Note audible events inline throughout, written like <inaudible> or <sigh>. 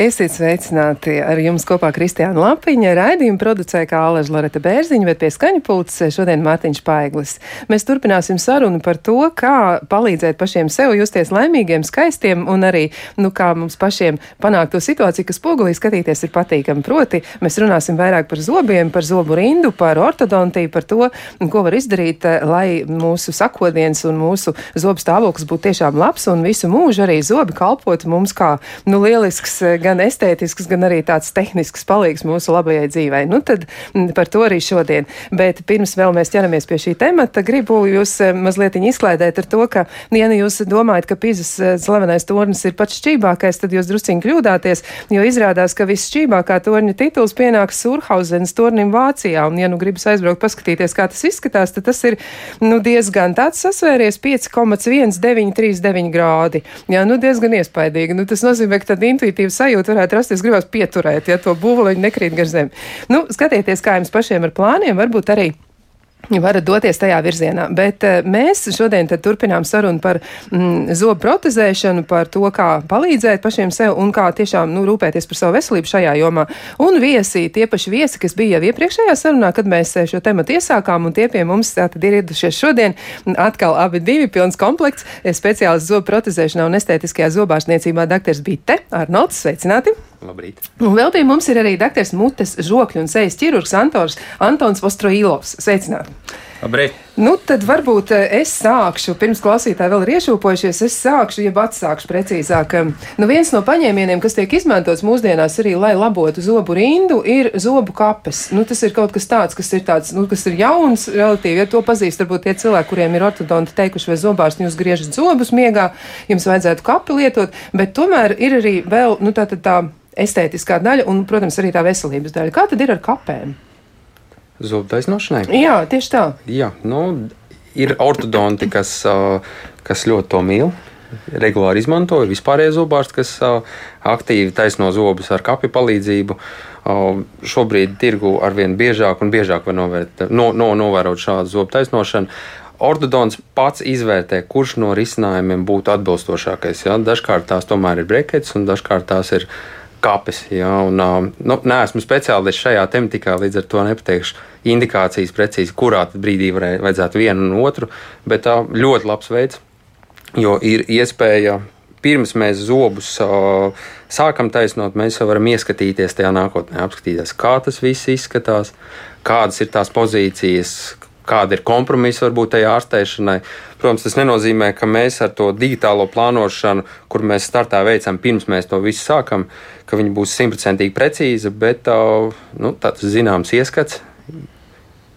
Esiet sveicināti ar jums kopā Kristiāna Lapiņa. Raidījumu producē kā Aleža Loreta Bērziņa, bet pie skaņa pults šodien Mārtiņš Paiglis. Mēs turpināsim sarunu par to, kā palīdzēt pašiem sev justies laimīgiem, skaistiem un arī, nu, kā mums pašiem panākt to situāciju, ka spogulī skatīties ir patīkami. Proti, mēs runāsim vairāk par zobiem, par zobu rindu, par ortodontiju, par to, ko var izdarīt, lai mūsu sakodiens un mūsu zobu stāvoklis būtu tiešām labs un visu mūžu arī zobi kalpotu mums kā, nu, lielisks gan estētisks, gan arī tāds tehnisks palīgs mūsu labajai dzīvei. Nu, tad mm, par to arī šodien. Bet pirms vēl mēs ķeramies pie šī temata, gribu jūs eh, mazliet izklaidēt ar to, ka, ja nu jūs domājat, ka Pīzes eh, slavenais tornis ir pats šķībākais, tad jūs drusciņi kļūdāties, jo izrādās, ka viss šķībākā torņa tituls pienāks Surhausenes tornim Vācijā. Un, ja nu gribas aizbraukt paskatīties, kā tas izskatās, tad tas ir nu, diezgan tāds sasvēries 5,1939 grādi. Jā, nu diezgan iespaidīgi. Nu, tas nozīmē, ka tad intuitīvi sajūta sajūta varētu rasties, gribās pieturēt, ja to būvoliņu nekrīt gar zemi. Nu, skatieties, kā jums pašiem ar plāniem, varbūt arī varat doties tajā virzienā. Bet uh, mēs šodien turpinām sarunu par mm, zobu protezēšanu, par to, kā palīdzēt pašiem sev un kā tiešām nu, rūpēties par savu veselību šajā jomā. Un viesi, tie paši viesi, kas bija jau iepriekšējā sarunā, kad mēs eh, šo tematu iesākām, un tie pie mums tātad ir ieradušies šodien. Atkal abi divi pilns komplekts, eh, speciāls zobu protezēšanā un estētiskajā zobārstniecībā dr. Bite Arnolds. Sveicināti! Labrīt. Un vēl pie mums ir arī dr. Mutes, žokļu un sejas ķirurgs Antons, Antons Vostroīlovs. Sveicināti! Labrīt. Nu, tad varbūt eh, es sākšu, pirms klausītāji vēl ir iešūpojušies, es sākšu, jeb atsākšu precīzāk. Nu, viens no paņēmieniem, kas tiek izmantots mūsdienās arī, lai labotu zobu rindu, ir zobu kapes. Nu, tas ir kaut kas tāds, kas ir tāds, nu, kas ir jauns, relatīvi, ja to pazīst, varbūt tie cilvēki, kuriem ir ortodonti teikuši, vai zobārsti jūs griežat zobus miegā, jums vajadzētu kapi lietot, bet tomēr ir arī vēl, nu, tā, tā, tā estētiskā daļa un, protams, arī tā veselības daļa. Kā tad ir ar kapēm? Zobu taisnošanai? Jā, tieši tā. Jā, nu, ir ortodonti, kas, kas ļoti to mīl. Regulāri izmantoju vispārējo zobārstu, kas aktīvi taisno zobus ar kapju palīdzību. Šobrīd tirgu arvien biežāk un biežāk var novērt, no, no, novērot šādu zobu taisnošanu. Ortodons pats izvērtē, kurš no risinājumiem būtu atbilstošākais. Ja? Dažkārt tās tomēr ir brekets, un dažkārt tās ir uh, kapes. Ja, un, nu, neesmu speciālists šajā tematikā, līdz ar to nepateikšu indikācijas precīzi, kurā brīdī varē, vajadzētu vienu un otru, bet tā ļoti labs veids, jo ir iespēja. Pirms mēs zobus uh, sākam taisnot, mēs jau varam ieskatīties tajā nākotnē, apskatīties, kā tas viss izskatās, kādas ir tās pozīcijas, kāda ir kompromisa varbūt tajā ārstēšanai. Protams, tas nenozīmē, ka mēs ar to digitālo plānošanu, kur mēs startā veicam pirms mēs to visu sākam, ka viņi būs simtprocentīgi precīzi, bet nu, tāds zināms ieskats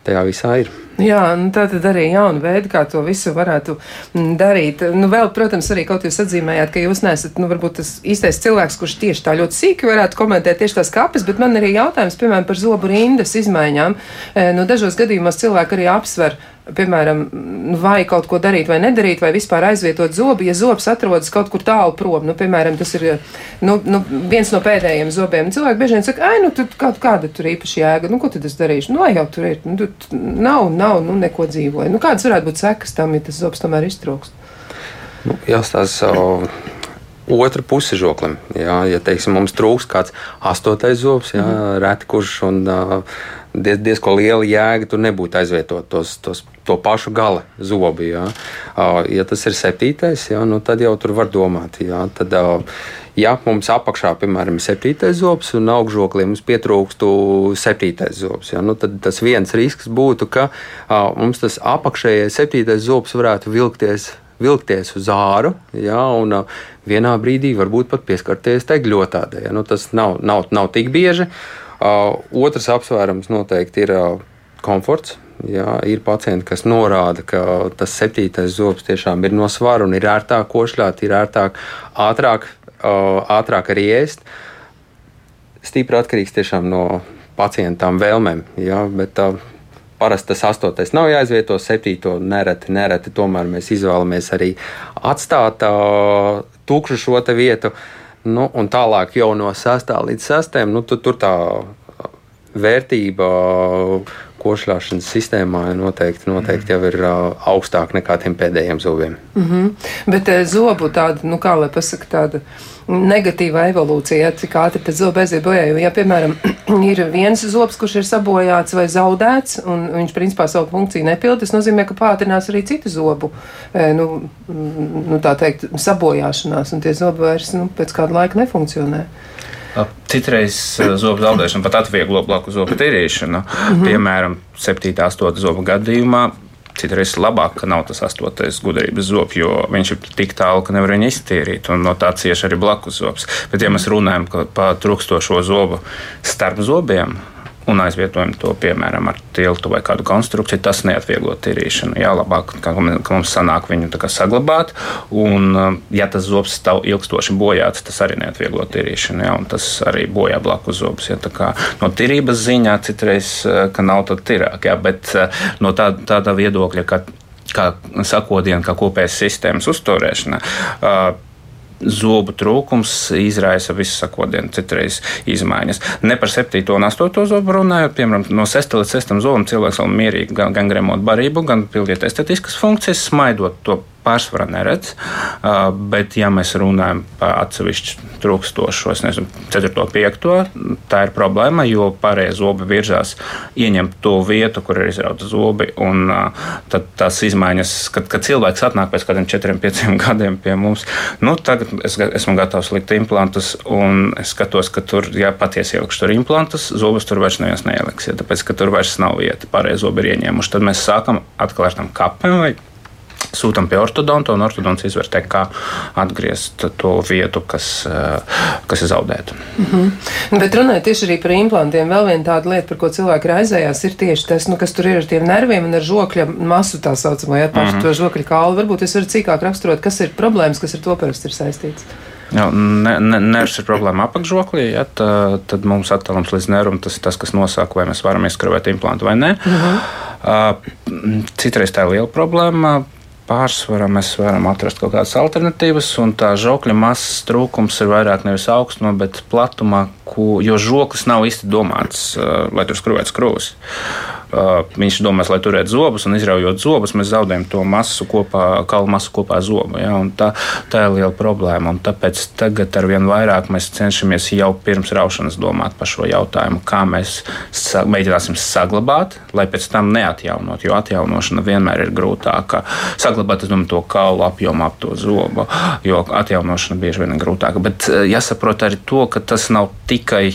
tajā visā ir. Jā, nu tā tad arī jauna veida, kā to visu varētu mm, darīt. Nu, vēl, protams, arī kaut jūs atzīmējāt, ka jūs nesat, nu, varbūt tas īstais cilvēks, kurš tieši tā ļoti sīki varētu komentēt tieši tās kapes, bet man arī jautājums, piemēram, par zobu rindas izmaiņām. E, nu, dažos gadījumos cilvēki arī apsver piemēram, vai kaut ko darīt vai nedarīt, vai vispār aizvietot zobu, ja zobs atrodas kaut kur tālu prom. Nu, piemēram, tas ir nu, nu, viens no pēdējiem zobiem. Cilvēki bieži vien saka, ah, nu, tad kā, kāda tur īpaši jēga, nu, ko tad es darīšu? Nu, jau tur ir, nu, nav, nav, nu, neko dzīvoju. Nu, kādas varētu būt sekas tam, ja tas zobs tomēr iztrūkst? Nu, jāstāsta. Uh otra puse žoklim. Jā, ja teiksim, mums trūks kāds astotais zobs, jā, mm. reti kurš un diez, diezko liela jēga tur nebūtu aizvietot tos, tos, to pašu gala zobu. Ja. Uh, ja tas ir septītais, ja, nu, tad jau tur var domāt. Ja. Tad, ja mums apakšā, piemēram, ir septītais zobs un augšžoklī mums pietrūkstu septītais zobs, ja, nu, tad tas viens risks būtu, ka uh, mums tas apakšējais septītais zobs varētu vilkties vilkties uz āru, ja, un vienā brīdī varbūt pat pieskarties tegļotādai. Ja, nu, tas nav, nav, nav tik bieži. Uh, otrs apsvērums noteikti ir uh, komforts. Jā, ir pacienti, kas norāda, ka tas septītais zobs tiešām ir no svara un ir ērtāk košļāt, ir ērtāk, ātrāk, ātrāk arī ēst. Stipri atkarīgs tiešām no pacientām vēlmēm. Jā, bet, Parasti tas astotais nav jāizvieto, septīto nereti, nereti tomēr mēs izvēlamies arī atstāt uh, tukšu šo vietu. Nu, un tālāk jau no 6. līdz 6. Nu, tu, tur tā vērtība košļāšanas sistēmā noteikti, noteikti jau ir augstāk nekā tiem pēdējiem zobiem. Mm -hmm. Bet uh, zobu tāda, nu kā lai pasaka, tāda negatīva evolūcija, cik ātri tad zobi aiziet bojā. Jo, ja, piemēram, <clears throat> ir viens zobs, kurš ir sabojāts vai zaudēts, un viņš principā savu funkciju nepilda, tas nozīmē, ka pātrinās arī citu zobu, nu, nu tā teikt, sabojāšanās, un tie zobi vairs nu, pēc kāda laika nefunkcionē. Citreiz zobu zaudēšana pat atvieglo blaku zobu tīrīšanu. Mm -hmm. Piemēram, 7, 8 zobu gadījumā. Citreiz labāk, ka nav tas astotais gudrības zobs, jo viņš ir tik tālu, ka nevar viņu iztīrīt, no tā cieši arī blakus zobs. Bet, ja mēs runājam par trūkstošo zobu starp zobiem, un aizvietojam to piemēram ar tiltu vai kādu konstrukciju, tas neatvieglo tīrīšanu. Jā, labāk, ka mums sanāk viņu saglabāt, un um, ja tas zobs stāv ilgstoši bojāts, tas arī neatvieglo tīrīšanu, jā, un tas arī bojā blakus zobus. Ja, tā no tīrības ziņā citreiz, uh, ka nav tad tirāk, jā, bet uh, no tā, tāda viedokļa, ka kā sakodiena, kā kopējas sistēmas uzturēšana. Uh, zobu trūkums izraisa visu sakodienu, citreiz izmaiņas. Ne par 7. un 8. zobu runājot, piemēram, no 6. līdz 6. zobam cilvēks vēl mierīgi gan, gan gremot barību, gan pildīt estetiskas funkcijas, smaidot to pārsvarā neredz. Bet, ja mēs runājam par atsevišķu trūkstošo, nezinu, 4. 5. tā ir problēma, jo pārējie zobi virzās ieņemt to vietu, kur ir izrauta zobi. Un tad tās izmaiņas, kad, kad cilvēks atnāk pēc kādiem 4, 5 <laughs> gadiem pie mums, nu, tagad es esmu gatavs likt implantus, un es skatos, ka tur, ja patiesi ielikšu tur implantus, zobus tur vairs neviens neieliks, ja, tāpēc, ka tur vairs nav vieta, pārējie zobi ir ieņēmuši. Tad mēs sākam atkal ar tām kapēm vai sūtām pie ortodonta, un ortodonts izvērtē, kā atgriezt to vietu, kas, eh, kas ir zaudēta. Mm -hmm. Bet runājot tieši arī par implantiem, vēl viena tāda lieta, par ko cilvēki raizējās, ir tieši tas, nu, kas tur ir ar tiem nerviem un ar žokļa masu tā saucamo, ja pašu mm -hmm. to žokļa kālu. Varbūt es varu cīkāk raksturot, kas ir problēmas, kas ar to parasti ir saistīts. Jā, ne, ne, nervs ir problēma apakšžoklī, ja, tā, tad mums attālums līdz nervam tas ir tas, kas nosaka, vai mēs varam izskrāvēt implantu vai nē. Uh, citreiz tā ir liela problēma pārsvarā mēs varam atrast kaut kādas alternatīvas, un tā žokļa masas trūkums ir vairāk nevis augstumā, bet platumā, ko, jo žoklis nav īsti domāts, uh, lai tur skrūvētu skrūves. Uh, viņš domās, lai turētu zobus, un izraujot zobus, mēs zaudējam to masu kopā, kaulu masu kopā ar zobu. Ja? Tā, tā ir liela problēma. Tāpēc tagad ar vien vairāk mēs cenšamies jau pirms raušanas domāt par šo jautājumu, kā mēs sa mēģināsim saglabāt, lai pēc tam neatjaunot, jo atjaunošana vienmēr ir grūtāka. Saglabāt domāju, to kaulu apjomu ap to zobu, jo atjaunošana bieži vien ir grūtāka. Bet jāsaprot arī to, ka tas nav tikai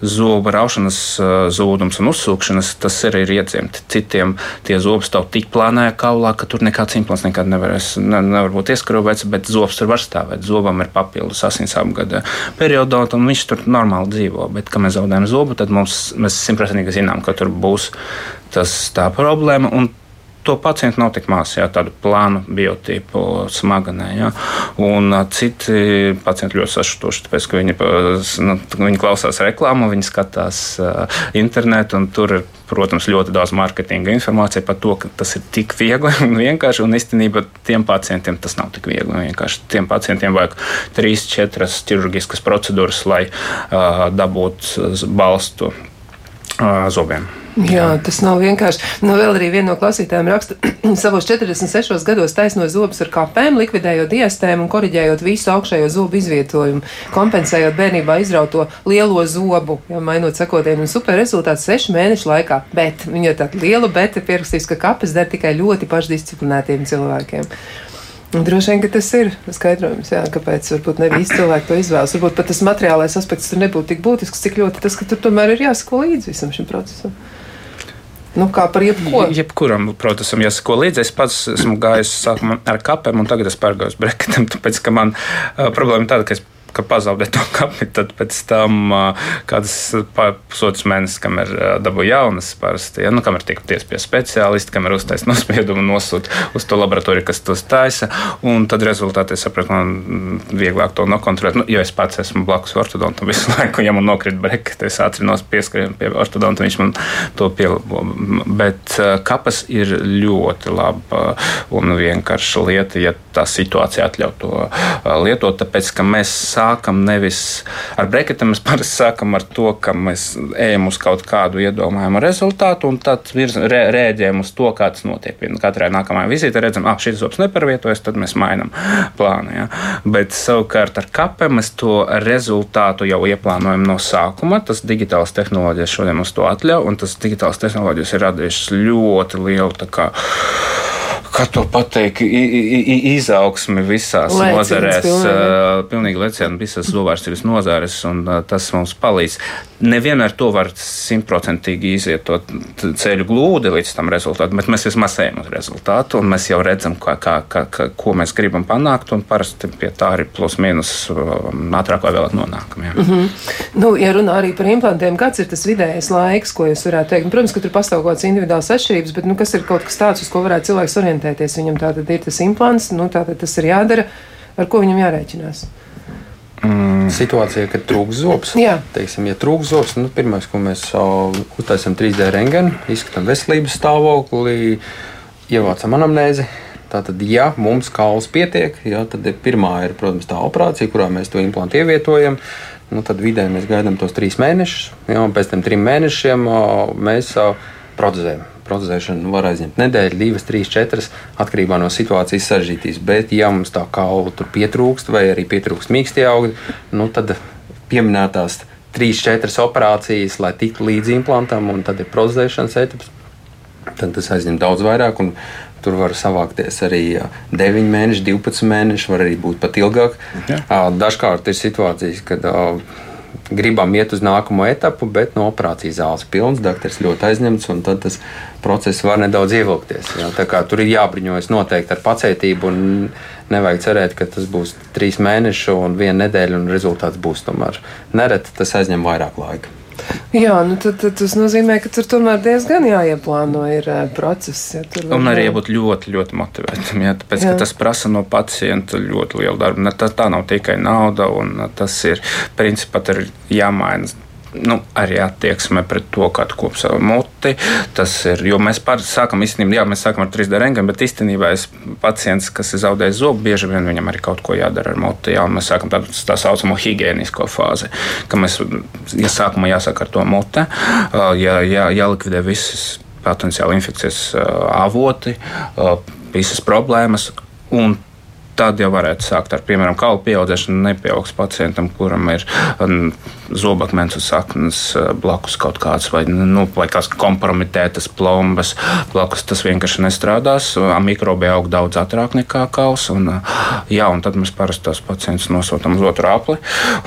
zobu raušanas uh, zūdums un uzsūkšanas, tas arī ir iedzimti. Citiem tie zobi stāv tik plānā kaulā, ka tur nekāds implants nekad nevarēs, ne, nevar būt ieskrūvēts, bet zobs tur var stāvēt. Zobam ir papildus asins apgada periodā, un viņš tur normāli dzīvo. Bet, kad mēs zaudējam zobu, tad mums, mēs simtprocentīgi zinām, ka tur būs tas tā problēma. Un to pacientu nav tik maz, jā, tādu plānu biotipu smaganē. Jā. Un citi pacienti ļoti sašutuši, tāpēc, ka viņi, nu, viņi klausās reklāmu, viņi skatās uh, internetu, un tur ir, protams, ļoti daudz mārketinga informācija par to, ka tas ir tik viegli un vienkārši, un īstenībā tiem pacientiem tas nav tik viegli un vienkārši. Tiem pacientiem vajag trīs, četras ķirurģiskas procedūras, lai uh, dabūtu balstu uh, zobiem. Jā, tas nav vienkārši. Nu, vēl arī viena no klausītājiem raksta, <clears throat> savos 46 gados taisnoja zobus ar kāpēm, likvidējot iestēmu un koriģējot visu augšējo zobu izvietojumu, kompensējot bērnībā izrauto lielo zobu, ja mainot sekotienu un super rezultāts sešu mēnešu laikā. Bet viņa tāda liela beta pierakstīs, ka kapes der tikai ļoti pašdisciplinētiem cilvēkiem. Droši vien, ka tas ir skaidrojums, jā, kāpēc varbūt ne visi cilvēki to izvēlas. Varbūt pat tas materiālais aspekts tur nebūtu tik būtisks, cik ļoti tas, ka tur tomēr ir jāsako līdzi visam šim procesam. Nu, kā par jebko? Jebkuram procesam jāsako līdzi. Es pats esmu gājis sākumā ar kapem, un tagad es pārgāju uz breketam, tāpēc ka man uh, problēma tāda, ka es ka pazaudē to kapi. Tad pēc tam kādas pusotras mēnesis, kamēr dabū jaunas, parasti, ja, nu, kamēr tiek ties pie speciālista, kamēr uztais nospiedumu nosūta uz to laboratoriju, kas tos taisa. Un tad rezultātī es sapratu, man vieglāk to nokontrolēt. Nu, jo es pats esmu blakus ortodontam visu <laughs> laiku, ja man nokrīt brekete, es ātri pieskrēju pie ortodonta, viņš man to pielabo. Bet kapas ir ļoti laba un vienkārša lieta. Ja tā situācija atļauj to lietot. Tāpēc, ka mēs sākam nevis ar breketiem, mēs parasti sākam ar to, ka mēs ejam uz kaut kādu iedomājumu rezultātu un tad virz, rē, rēģējam uz to, kā tas notiek. Katrai nākamajai vizītei redzam, ah, šis zobs neparvietojas, tad mēs mainām plānu. Ja? Bet savukārt ar kapem mēs to rezultātu jau ieplānojam no sākuma. Tas digitāls tehnoloģijas šodien mums to atļauj, un tas digitāls tehnoloģijas ir radījušas ļoti lielu kā to pateikt, izaugsmi visās lēciens, nozarēs, pilnīgi, pilnīgi lecieni visās zobārstības nozarēs, un tas mums palīdz. Nevienmēr to var simtprocentīgi iziet to ceļu glūdi līdz tam rezultātam, bet mēs vismaz ejam uz rezultātu, un mēs jau redzam, kā, kā, kā, kā, ko mēs gribam panākt, un parasti pie tā arī plus mīnus ātrāk vai vēlāk nonākam. Ja. Mm -hmm. nu, ja runā arī par implantiem, kāds ir tas vidējais laiks, ko jūs varētu teikt? Protams, ka tur pastāv kaut kādas individuālas atšķirības, bet nu, kas ir kaut kas tāds, uz ko varētu cilvēks orientēties? Orientēties. Viņam tātad ir tas implants, nu, tātad tas ir jādara, ar ko viņam jārēķinās. Mm. Situācija, kad trūks zobs. Jā. Teiksim, ja trūks zobs, nu, pirmais, ko mēs uztaisām 3D rengenu, izskatām veselības stāvokli, ievācam anamnēzi. Tātad, ja mums kauls pietiek, jā, tad pirmā ir, protams, tā operācija, kurā mēs to implantu ievietojam. Nu, tad vidē mēs gaidām tos trīs mēnešus, jā, un pēc tam trim mēnešiem mēs protezējam procesēšana var aizņemt nedēļu, divas, trīs, četras, atkarībā no situācijas sarežģītības. Bet, ja mums tā kaula tur pietrūkst, vai arī pietrūkst mīkstie augļi, nu, tad pieminētās trīs, četras operācijas, lai tiktu līdz implantam, un tad ir procesēšanas etaps. Tad tas aizņem daudz vairāk, un tur var savākties arī 9 mēneši, 12 mēneši, var arī būt pat ilgāk. Ja. Dažkārt ir situācijas, kad gribam iet uz nākamo etapu, bet no operācijas zāles pilns, doktors ļoti aizņemts, un tas process var nedaudz ievilkties. Jā. Tur ir jābriņojas noteikti ar pacietību, un nevajag cerēt, ka tas būs trīs mēneši un viena nedēļa, un rezultāts būs tomēr nereti tas aizņem vairāk laika. Jā, nu tad, tad tas nozīmē, ka tur tomēr diezgan jāieplāno ir process. Ja, un arī jābūt ļoti, ļoti motivētam, ja, tāpēc, jā. ka tas prasa no pacienta ļoti lielu darbu. Ne, tā, tā nav tikai nauda, un tas ir principā jāmaina nu, arī attieksme pret to, kādu kop savu muti. Tas ir, jo mēs sākam īstenībā, jā, mēs sākam ar 3D rengenu, bet īstenībā es pacients, kas ir zaudējis zobu, bieži vien viņam arī kaut ko jādara ar muti. Jā, mēs sākam tādu tā saucamo higiēnisko fāzi, ka mēs, ja sākumā jāsāk ar to muti, jā, jā, jālikvidē visas potenciāli infekcijas avoti, visas problēmas. Un tad jau varētu sākt ar, piemēram, kaulu pieaudzēšanu. Nepieaugs pacientam, kuram ir um, zobakmens uz saknes uh, blakus kaut kāds vai, nu, vai kāds kompromitētas plombas. Blakus tas vienkārši nestrādās. Mikrobi aug daudz ātrāk nekā kauls. Un, uh, jā, un tad mēs parasti tos pacientus nosūtām uz otru apli.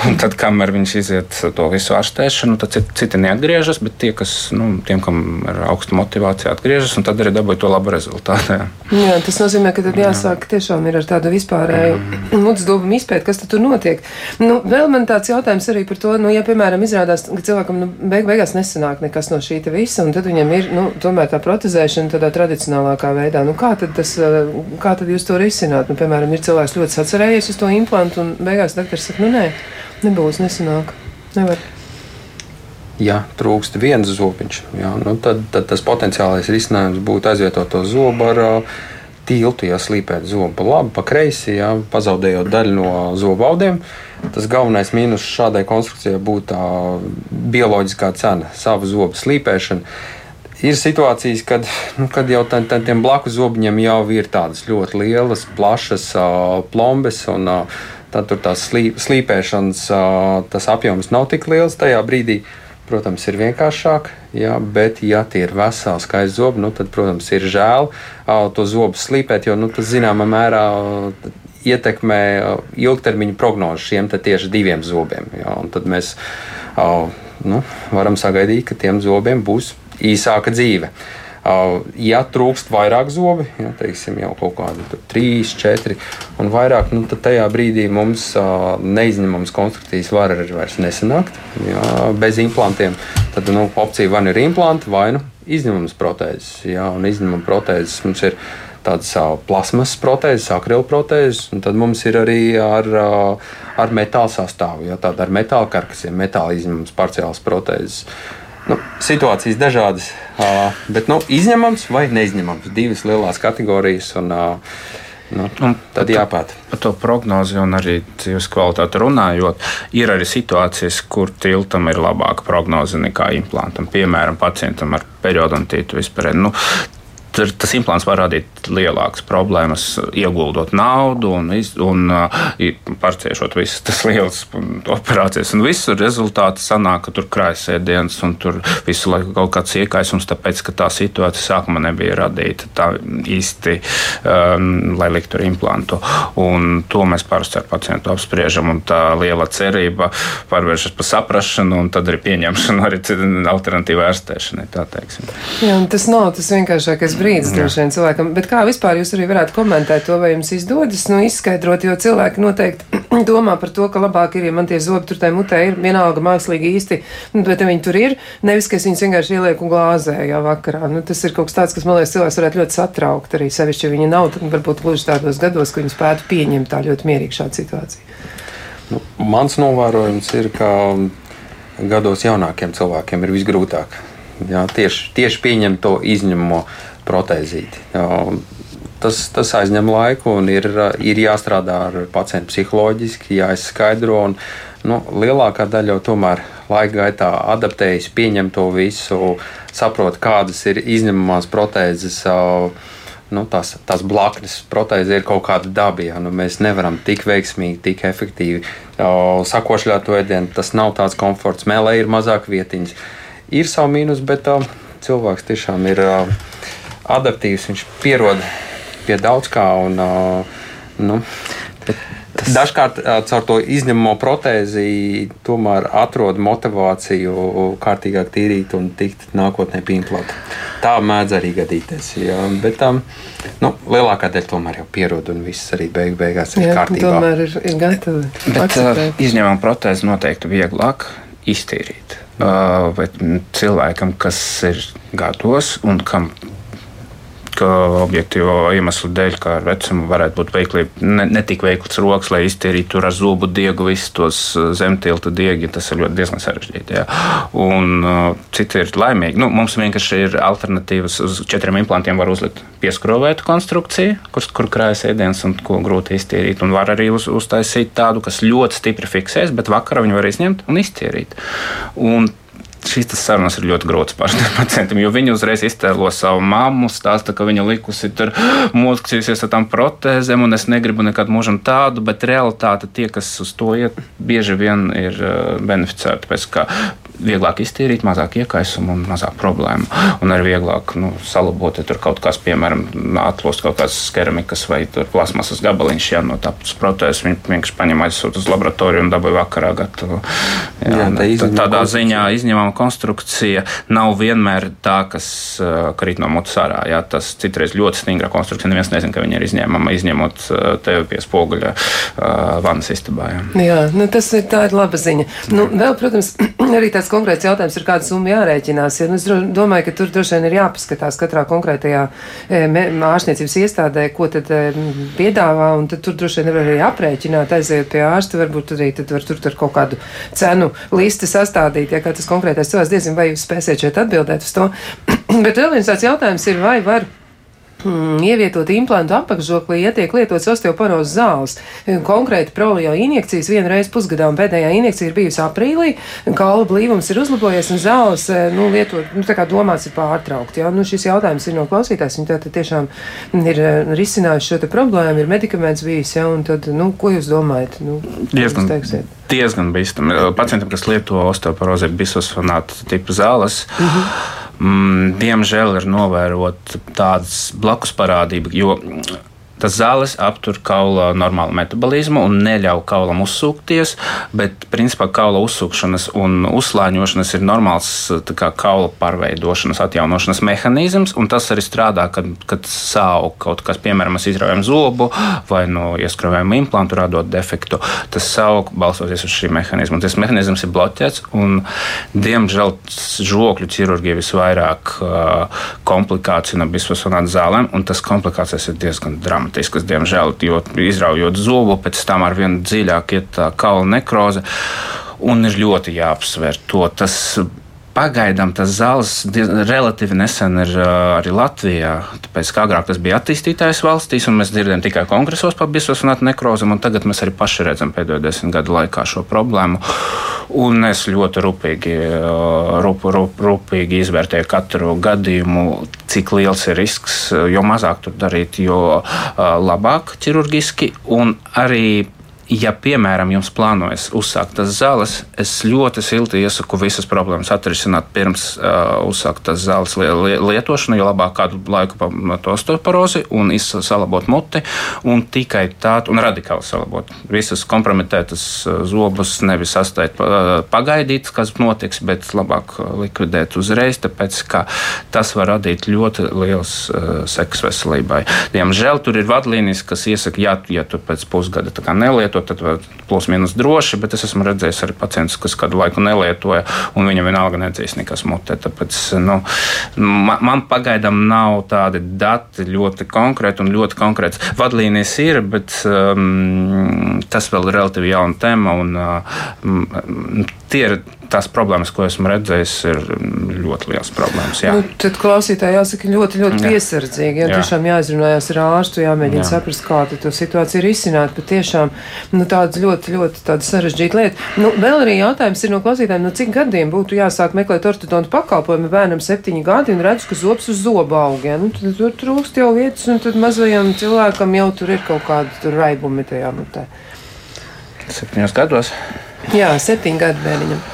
Un tad, kamēr viņš iziet to visu ārstēšanu, tad citi neatgriežas, bet tie, kas, nu, tiem, kam ir augsta motivācija, atgriežas un tad arī dabūja to labu rezultātu. Jā. jā, tas nozīmē, ka tad jāsāk tiešām ir ar tādu visu vispārēju mutes dobumu izpēt, kas tur notiek. Nu, vēl man tāds jautājums arī par to, nu, ja, piemēram, izrādās, ka cilvēkam nu, beig beigās nesanāk nekas no šī visa, un tad viņam ir, nu, tomēr tā protezēšana tādā tradicionālākā veidā. Nu, kā tad tas, kā tad jūs to risināt? Nu, piemēram, ir cilvēks ļoti sacerējies uz to implantu, un beigās doktors saka, nu, nē, nebūs, nesanāk. Nevar ja trūkst viens zobiņš, ja, nu tad, tad tas potenciālais risinājums būtu aizvietot to zobu ar uh, tiltu, ja slīpēt zobu pa labi, pa kreisi, ja, pazaudējot daļu no zobu audiem. Tas galvenais mīnus šādai konstrukcijai būtu tā bioloģiskā cena, savu zobu slīpēšana. Ir situācijas, kad, nu, kad jau tā, tā, tiem blakus zobiņiem jau ir tādas ļoti lielas, plašas uh, plombes, un uh, tad tur tās slī, slīpēšanas uh, apjoms nav tik liels tajā brīdī. Uh, protams, ir vienkāršāk, jā, bet, ja tie ir veseli skaisti zobi, nu, tad, protams, ir žēl to zobu slīpēt, jo nu, tas zināmā mērā ietekmē ilgtermiņa prognozi šiem tieši diviem zobiem. Jā, tad mēs nu, varam sagaidīt, ka tiem zobiem būs īsāka dzīve. Ja trūkst vairāk zobi, ja, teiksim, jau kaut kādi trīs, četri un vairāk, nu, tad tajā brīdī mums neizņemams konstrukcijas var arī vairs nesanākt. Ja, bez implantiem tad nu, opcija vai nu ir implanti, vai nu izņemams protēzes. Ja, un izņemama protēzes mums ir tādas plasmas protēzes, akrilu protēzes, un tad mums ir arī ar, ar metāla sastāvu, ja, tāda ar metāla karkasiem, metāla izņemams parciāls protēzes. Nu, situācijas dažādas, bet nu, izņemams vai neizņemams. Divas lielas kategorijas. Un, Nu, tad jāpēta. Par to prognozi un arī dzīves kvalitāti runājot, ir arī situācijas, kur tiltam ir labāka prognoze nekā implantam. Piemēram, pacientam ar periodontītu vispār. Nu, tas implants var radīt lielākas problēmas, ieguldot naudu un, un uh, pārciešot visas tas lielas operācijas. Un visur rezultāti sanāk, ka tur krājas un tur visu laiku kaut kāds iekaisums, tāpēc, ka tā situācija sākumā nebija radīta tā īsti, um, lai liktu ar implantu. Un to mēs parasti ar pacientu apspriežam, un tā liela cerība pārvēršas par saprašanu un tad arī pieņemšanu arī alternatīvai ārstēšanai. Jā, tas nav tas vienkāršākais brīdis droši vien cilvēkam. Bet kā vispār jūs arī varētu komentēt to, vai jums izdodas nu, izskaidrot, jo cilvēki noteikti <clears throat> domā par to, ka labāk ir, ja man tie zobi tur tajā mutē ir vienalga mākslīgi īsti, nu, bet viņi tur ir, nevis, ka es viņus vienkārši ielieku glāzējā vakarā. Nu, tas ir kaut kas tāds, kas man liekas cilvēks varētu ļoti satraukt arī sevišķi, ja viņi nav, tad varbūt gluži tādos gados, ka viņi spētu pieņemt tā ļoti mierīgi šādu situāciju. Nu, mans novērojums ir, ka gados jaunākiem cilvēkiem ir visgrūtāk. Jā, tieši, tieši pieņemt to izņemamo protēzīti. Tas, tas aizņem laiku un ir, ir jāstrādā ar pacientu psiholoģiski, jāizskaidro. Un, nu, lielākā daļa jau tomēr laika gaitā adaptējas, pieņem to visu, saprot, kādas ir izņemamās protēzes. Nu, tās, tās blaknes protēzē ir kaut kāda daba. Ja? Nu, mēs nevaram tik veiksmīgi, tik efektīvi sakošļāt to ēdienu. Tas nav tāds komforts. Mēlē ir mazāk vietiņas. Ir savu mīnus, bet cilvēks tiešām ir. Uh, adaptīvs, viņš pierod pie daudz kā. Un, nu, Tas... Dažkārt caur to izņemamo protēzi tomēr atrod motivāciju kārtīgāk tīrīt un tikt nākotnē implanta. Tā mēdz arī gadīties. Jā. Bet um, nu, lielākā daļa tomēr jau pierod un viss arī beig beigās ir jā, kārtībā. Tomēr ir, ir gatavi. Bet uh, izņemama protēzi noteikti vieglāk iztīrīt. Uh, bet cilvēkam, kas ir gados un kam ka objektīvo iemeslu dēļ, kā ar vecumu, varētu būt veikli, ne, ne tik veikls rokas, lai iztīrītu ar zobu diegu visus tos uh, zemtilta diegi. Tas ir ļoti diezgan sarežģīti. Jā. Un uh, citi ir laimīgi. Nu, mums vienkārši ir alternatīvas uz četriem implantiem. Var uzlikt pieskrovētu konstrukciju, kur, kur krājas ēdienas un ko grūti iztīrīt. Un var arī uz, uztaisīt tādu, kas ļoti stipri fiksēs, bet vakarā viņu var izņemt un iztīrīt. Un šīs sarunas ir ļoti grūtas pašiem <laughs> pacientiem, jo viņi uzreiz iztēlo savu mammu, stāsta, ka viņa likusi tur mokstījusies ar tām protēzēm, un es negribu nekad mūžam tādu, bet realitāte tie, kas uz to iet, bieži vien ir eh, beneficēti pēc kā vieglāk iztīrīt, mazāk iekaisumu un mazāk problēmu. Un arī vieglāk nu, salabot, ja tur kaut kas, piemēram, atlūst kaut kādas keramikas vai plasmasas gabaliņš, ja no tādas protēzes viņi vienkārši paņem aizsūt uz laboratoriju un dabūja vakarā gatavu. Jā, jā, tā izņemama tādā ziņā izņemama konstrukcija nav vienmēr tā, kas krīt no mutes ārā. Jā, tas citreiz ļoti stingra konstrukcija. Neviens nezina, ka viņa ir izņēmama, izņemot tevi pie spoguļa vannas istabā. Jā, jā nu, tas ir tā ir laba ziņa. Nu, vēl, protams, <clears throat> arī tāds konkrēts jautājums ir, kāda summa jārēķinās. Ja, nu, es domāju, ka tur droši vien ir jāpaskatās katrā konkrētajā e, ārstniecības iestādē, ko tad e, piedāvā, un tad tur droši vien var arī aprēķināt, aiziet pie ārsta, varbūt arī tad var tur, tur kaut kādu cenu listi sastādīt, ja kā tas konkrētais cilvēks diezin, vai jūs spēsiet šeit atbildēt uz to. <clears throat> Bet vēl viens tāds jautājums ir, vai var mm, ievietot implantu apakšžoklī, ja tiek lietots osteoporozes zāles. Konkrēti prolio injekcijas vienu reizi pusgadā, un pēdējā injekcija ir bijusi aprīlī, kaula blīvums ir uzlabojies, un zāles, eh, nu, lietot, nu, tā kā domāts ir pārtraukt. Jā, nu, šis jautājums ir no klausītājs, viņi tātad tiešām ir eh, risinājuši šo te problēmu, ir medikaments bijis, jā, un tad, nu, ko jūs domājat? Nu, diezgan, diezgan bīstami. Pacientam, kas lieto osteoporozi, ir bisfosfonāta tipa zāles. Uh mhm. Mm, diemžēl ir novērota tādas blakus parādība, jo Tas zāles aptur kaula normālu metabolismu un neļauj kaulam uzsūkties, bet principā kaula uzsūkšanas un uzslāņošanas ir normāls kā, kaula pārveidošanas, atjaunošanas mehānisms, un tas arī strādā, kad, kad sāp kaut kas, piemēram, mēs izraujam zobu vai no ieskrāvējam implantu, radot defektu. Tas sāp balstoties uz šī mehānismu. Tas mehānisms ir bloķēts, un diemžēl žokļu ķirurģija visvairāk uh, komplikāciju no bisfosfonāta zālēm, un tas komplikācijas ir diezgan dramatiski dramātiskas, diemžēl, jo izraujot zobu, pēc tam ar vien dziļāk iet tā kaula nekroze. Un ir ļoti jāapsver to. Tas Pagaidām tas zāles relatīvi nesen ir arī Latvijā. Tāpēc, kā agrāk tas bija attīstītājs valstīs, un mēs dzirdējām tikai kongresos par bisfosfonātu nekrozam, un tagad mēs arī paši redzam pēdējo desmit gadu laikā šo problēmu. Un es ļoti rūpīgi, rup, rup, rūpīgi izvērtēju katru gadījumu, cik liels ir risks. Jo mazāk tur darīt, jo labāk ķirurģiski. Un arī ja, piemēram, jums plānojas uzsākt tas zāles, es ļoti silti iesaku visas problēmas atrisināt pirms uh, uzsākt tas zāles lietošanu, jo labāk kādu laiku pamatot osteoporozi un salabot muti, un tikai tādu, un radikāli salabot visas kompromitētas zobus, nevis astēt pagaidīt, kas notiks, bet labāk likvidēt uzreiz, tāpēc, ka tas var radīt ļoti liels uh, sekas veselībai. Diemžēl tur ir vadlīnijas, kas iesaka, ja, ja tu pēc pusgada nelieto, tad plus mīnus droši, bet es esmu redzējis arī pacientus, kas kādu laiku nelietoja, un viņam vienalga nedzīs nekas mutē. Tāpēc nu, man, man pagaidām nav tādi dati ļoti konkrēti un ļoti konkrēts. Vadlīnijas ir, bet um, tas vēl ir relatīvi jauna tēma. Un, um, tie ir tās problēmas, ko esmu redzējis, ir ļoti liels problēmas. Jā. Nu, tad klausītāji jāsaka ļoti, ļoti jā. piesardzīgi. Jā, jā. tiešām jāizrunājas ar ārstu, jāmēģina jā. saprast, kā to situāciju ir izsināt. Bet tiešām nu, tādas ļoti, ļoti sarežģīta lieta. Nu, vēl arī jautājums ir no klausītājiem, nu, cik gadiem būtu jāsāk meklēt ortodontu pakalpojumu bērnam septiņi gadi un redz, ka zobs uz zoba aug. Ja? Nu, tad tur trūkst jau vietas, un tad mazajam cilvēkam jau tur ir kaut kāda raibumi tajā mutē. Septiņos gados. Jā, septiņi gadi bērniņam.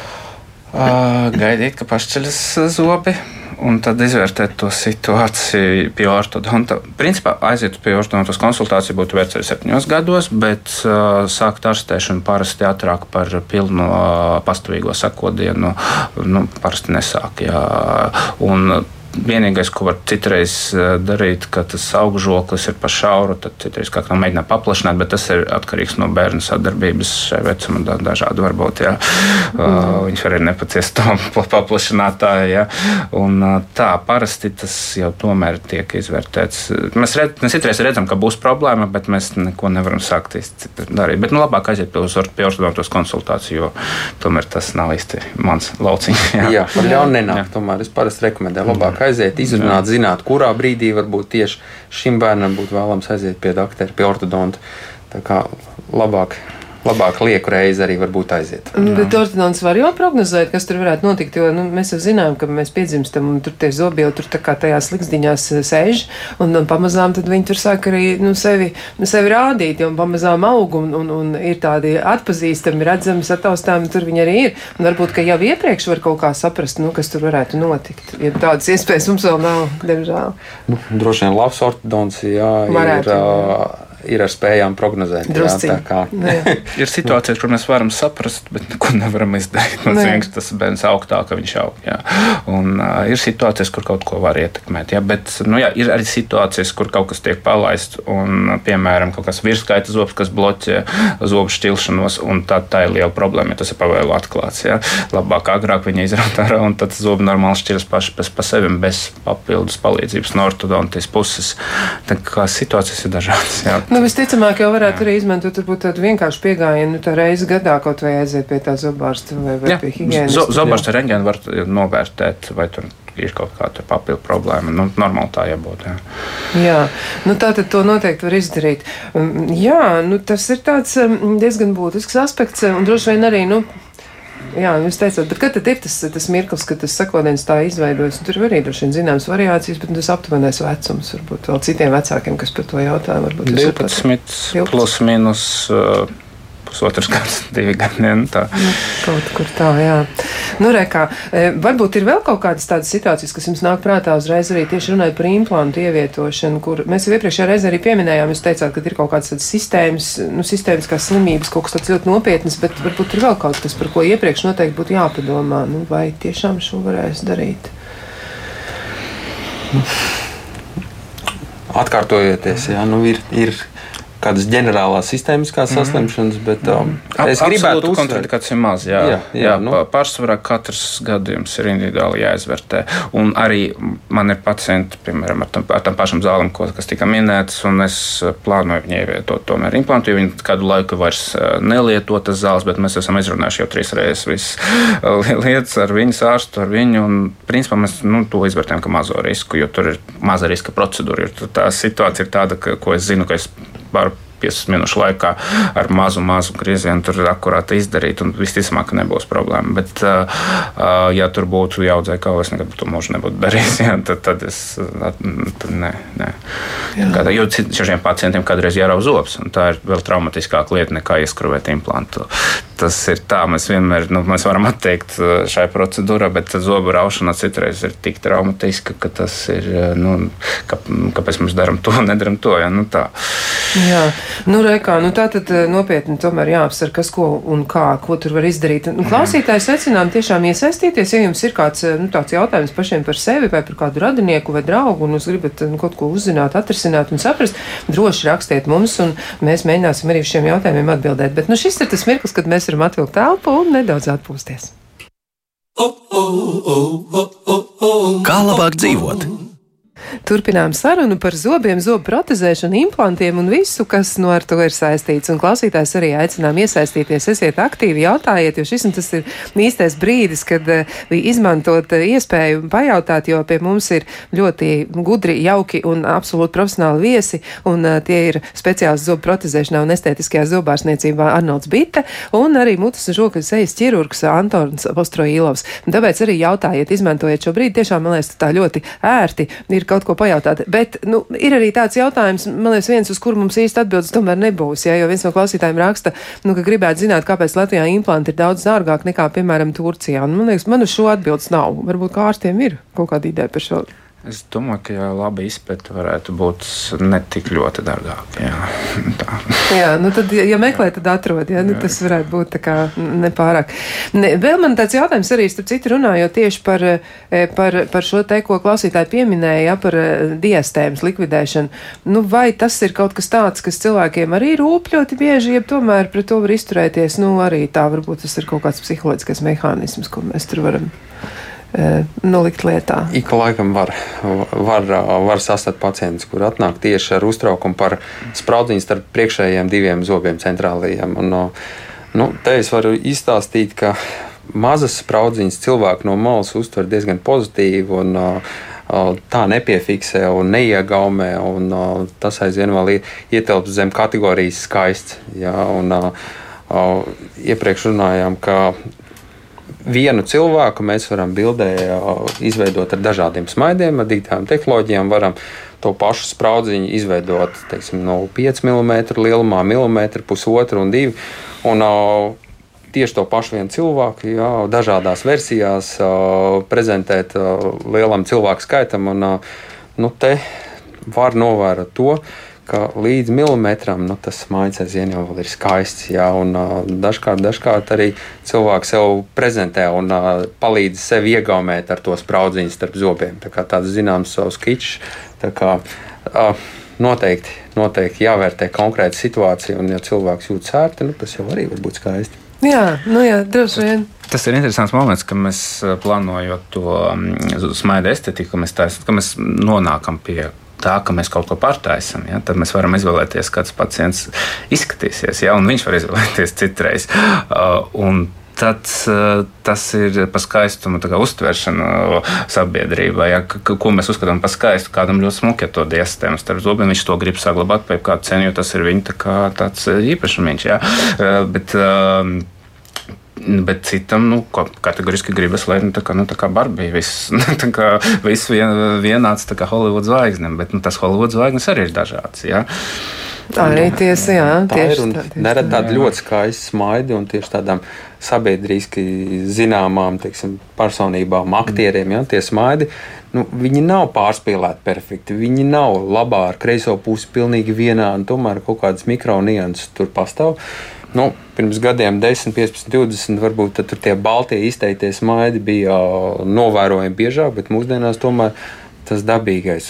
Gaidīt, ka pašceļas zobi. Un tad izvērtēt to situāciju pie ortodonta. Principā aiziet pie ortodonta konsultāciju būtu vērts arī septiņos gados, bet uh, sākt ārstēšanu parasti ātrāk par pilnu uh, pastāvīgo sakodienu nu, parasti nesāk. Jā. Un, Vienīgais, ko var citreiz eh, darīt, ka tas augžoklis ir pa šauru, tad citreiz kā mēģināt paplašināt, bet tas ir atkarīgs no bērna sadarbības šai vecumam. Dažādi varbūt, jā. Mm. Uh, viņš arī nepaciest to <laughs> paplašinātāju, jā. Un uh, tā, parasti tas jau tomēr tiek izvērtēts. Mēs, redz, mēs citreiz redzam, ka būs problēma, bet mēs neko nevaram sākt darīt. Bet nu, labāk aiziet pie, pie ortodontos konsultāciju, jo tomēr tas nav īsti mans lauciņš. Jā, jā par ļaunu nenāk. Tomēr es parasti rekomendēju labāk aiziet, izrunāt, Jā. zināt, kurā brīdī varbūt tieši šim bērnam būtu vēlams aiziet pie doktora, pie ortodonta. Tā kā labāk labāk lieku reizi arī varbūt aiziet. Mm, bet ortodonts var jau prognozēt, kas tur varētu notikt, jo nu, mēs jau zinām, ka mēs piedzimstam un tur tie zobi jau tur tā kā tajās liksdiņās eh, sēž, un, un pamazām tad viņi tur sāk arī nu, sevi, sevi rādīt, un pamazām aug, un, un, un ir tādi atpazīstami, redzami, sataustāmi, tur viņi arī ir. Un varbūt, ka jau iepriekš var kaut kā saprast, nu, kas tur varētu notikt. Ja tādas iespējas mums vēl nav, diemžēl. Nu, droši vien labs ortodonts, jā, varētu, ir. Jā ir ar spējām prognozēt. Jā, kā... Nu <laughs> ir situācijas, kur mēs varam saprast, bet neko nevaram izdarīt. Mums vienkārši tas bērns aug tā, ka viņš aug. Jā. Un uh, ir situācijas, kur kaut ko var ietekmēt. Jā, bet nu, jā, ir arī situācijas, kur kaut kas tiek palaists. Un, piemēram, kaut kas virsskaita zobs, kas bloķē zobu šķilšanos. Tā, tā ir liela problēma, ja tas ir pavēlu atklāts. Jā. Labāk agrāk viņa izrauta ārā un tad zobi normāli šķiras paši pa, pa sevi bez papildus palīdzības no ortodontijas puses. Tā kā situācijas ir dažādas. Jā. Nu, visticamāk, jau varētu jā. arī izmantot tādu vienkāršu pieejamību, tā reizi gadā kaut vai aiziet pie tā zobārsta vai, vai jā. pie higiēnas. Zobārsta reģionu var novērtēt, vai tur ir kaut kāda papildu problēma. Nu, normāli tā jābūt. Jā, jā nu, tā tad to noteikti var izdarīt. Um, jā, nu, tas ir tāds um, diezgan būtisks aspekts un droši vien arī. Nu, Jā, jūs teicāt, bet kad tad ir tas, tas mirklis, kad tas sakodiens tā izveidojas? Tur arī droši vien zināmas variācijas, bet tas aptuvenais vecums varbūt vēl citiem vecākiem, kas par to jautā. 12, 12, plus mīnus. Uh, pusotrs gads, <laughs> divi gadi. Nu, tā. Nu, kaut kur tā, jā. Nu, re, kā, e, varbūt ir vēl kaut kādas tādas situācijas, kas jums nāk prātā uzreiz arī tieši runājot par implantu ievietošanu, kur mēs jau iepriekšējā reizē arī pieminējām, jūs teicāt, ka ir kaut kādas tādas sistēmas, nu, sistēmas kā slimības, kaut kas tāds ļoti nopietnas, bet varbūt ir vēl kaut kas, par ko iepriekš noteikti būtu jāpadomā, nu, vai tiešām šo varēs darīt. Atkārtojoties, jā, nu ir, ir kādas ģenerālās sistēmiskās mm. saslimšanas, bet um, Ap, es gribētu uzsvērt, kontraindikācija maz. Jā, jā, jā, jā nu. pārsvarā katrs gadījums ir individuāli jāizvērtē. Un arī man ir pacienti, piemēram, ar tam, ar tam pašam zālim, kas tika minēts, un es plānoju viņai ievietot tomēr implantu, jo viņi kādu laiku vairs nelieto tas zāles, bet mēs esam izrunājuši jau trīs reizes visas lietas ar viņu ārstu, ar viņu, un principā mēs nu, to izvērtējam kā mazo risku, jo tur ir maza riska procedūra. Tā situācija ir tāda, ka, ko es zinu, ka es varu 15 minūšu laikā ar mazu, mazu griezienu tur akurāti izdarīt, un visticamāk, nebūs problēma. Bet, ja tur būtu jāaudzē kaut kas, nekad to mūžu nebūtu darījis, <laughs> jā, tad, tad es tad nē, nē. Kādā, jo šiem pacientiem kādreiz jārauj zobs, un tā ir vēl traumatiskāka lieta nekā ieskrūvēt implantu. Tas ir tā, mēs vienmēr nu, mēs varam atteikt šai procedūrai, bet zobu raušana citreiz ir tik traumatiska, ka tas ir, nu, ka, kāpēc mēs darām to un nedaram to. Ja? Nu, tā. Jā. Nu, Reikā, nu tā tad eh, nopietni tomēr jāapsver, kas ko un kā, ko tur var izdarīt. Nu, klausītājs secinām tiešām iesaistīties, ja jums ir kāds eh, nu, tāds jautājums pašiem par sevi vai par kādu radinieku vai draugu, un jūs gribat nu, kaut ko uzzināt, atrisināt un saprast, droši rakstiet mums, un mēs mēģināsim arī uz šiem jautājumiem atbildēt. Bet nu, šis ir tas mirklis, kad mēs varam atvilkt telpu un nedaudz atpūsties. Kā labāk dzīvot? Turpinām sarunu par zobiem, zobu protezēšanu, implantiem un visu, kas no ar to ir saistīts. Un klausītājs arī aicinām iesaistīties, esiet aktīvi, jautājiet, jo šis un tas ir īstais brīdis, kad uh, izmantot uh, iespēju pajautāt, jo pie mums ir ļoti gudri, jauki un absolūti profesionāli viesi, un uh, tie ir speciāls zobu protezēšanā un estētiskajā zobārsniecībā Arnolds Bite un arī mutes un žokas sejas ķirurgs Antons Postroīlovs. Tāpēc arī jautājiet, izmantojiet šo brīdi, tiešām, man liekas, tā ļoti ērti ir kaut ko pajautāt. Bet nu, ir arī tāds jautājums, man liekas, viens, uz kuru mums īsti atbildes tomēr nebūs. Ja, jo viens no klausītājiem raksta, nu, ka gribētu zināt, kāpēc Latvijā implanti ir daudz dārgāk nekā, piemēram, Turcijā. Un, man liekas, man uz šo atbildes nav. Varbūt kā ārstiem ir kaut kāda ideja par šo. Es domāju, ka jā, laba izpēta varētu būt ne tik ļoti dārgāka. Jā, <laughs> tā. jā nu tad, ja meklē, tad atrod. Jā, nu, tas varētu būt nepārāk. Ne, vēl man tāds jautājums arī, starp citu, runājot tieši par, e, par, par šo te, ko klausītāji pieminēja, ja, par e, diastēmas likvidēšanu. Nu, vai tas ir kaut kas tāds, kas cilvēkiem arī rūp ļoti bieži, ja tomēr pret to var izturēties? Nu, arī tā varbūt tas ir kaut kāds psiholoģiskais mehānisms, ko mēs tur varam nolikt lietā. Ik laikam var, var, var sastāt pacientus, kur atnāk tieši ar uztraukumu par spraudziņu starp priekšējiem diviem zobiem centrālajiem. Un, nu, te es varu izstāstīt, ka mazas spraudziņas cilvēki no malas uztver diezgan pozitīvi. Un, tā nepiefiksē un neiegaumē. Un, tas aizvien vēl ietilpst zem kategorijas skaists. Ja, un, iepriekš runājām, ka vienu cilvēku mēs varam bildē izveidot ar dažādiem smaidiem, ar digitālām tehnoloģijām. Varam to pašu spraudziņu izveidot teiksim, no 5 mm lielumā, milimetru, pusotru un divu. Un, Tieši to pašu vienu cilvēku, jā, dažādās versijās, prezentēt lielam cilvēku skaitam. Un, nu, te var novērot to, ka līdz milimetram nu, tas mājas aizvien jau ir skaists. Jā, un, uh, dažkārt, dažkārt arī cilvēks sev prezentē un uh, palīdz sev iegaumēt ar to spraudziņu starp zobiem. Tā kā tāds zināms savs kičs. Tā kā, uh, Noteikti, noteikti jāvērtē konkrēta situācija, un, ja cilvēks jūtas ērti, nu, tas jau arī var būt skaisti. Jā, nu jā, droši vien. Tas ir interesants moments, kad mēs plānojam to smaidu estetiku, ka mēs, tās, ka mēs nonākam pie tā, ka mēs kaut ko pārtaisam, ja, tad mēs varam izvēlēties, kāds pacients izskatīsies, ja, un viņš var izvēlēties citreiz. Uh, tad uh, tas ir par skaistumu uztveršanu sabiedrībā. Ja, ko mēs uzskatām par skaistu, kādam ļoti smuki ir to diastēmu starp zobiem, viņš to grib saglabāt pie kāda cenu, jo tas ir viņa tā tāds īpašums. Ja. Uh, bet, Bet citam, nu, kategoriski gribas, lai nu, tā kā, nu, tā kā Barbija viss, <laughs> tā kā, viss vien, vienāds tā kā Holivudas zvaigzne, bet nu, tas Holivudas zvaigznes arī ir dažāds. Ja? Arī tiesa, jā, tā tieši ir. Tā, nerad tāda ļoti skaista smaidi un tieši tādām sabiedriski zināmām teiksim, personībām, aktieriem, ja, tie smaidi. Nu, viņi nav pārspīlēti perfekti. Viņi nav labā ar kreiso pusi pilnīgi vienādi. Tomēr kaut kādas mikro nianses tur pastāv. Nu, pirms gadiem, 10, 15, 20, varbūt tur tie baltie izteiktie smaidi bija novērojami biežāk, bet mūsdienās tomēr tas dabīgais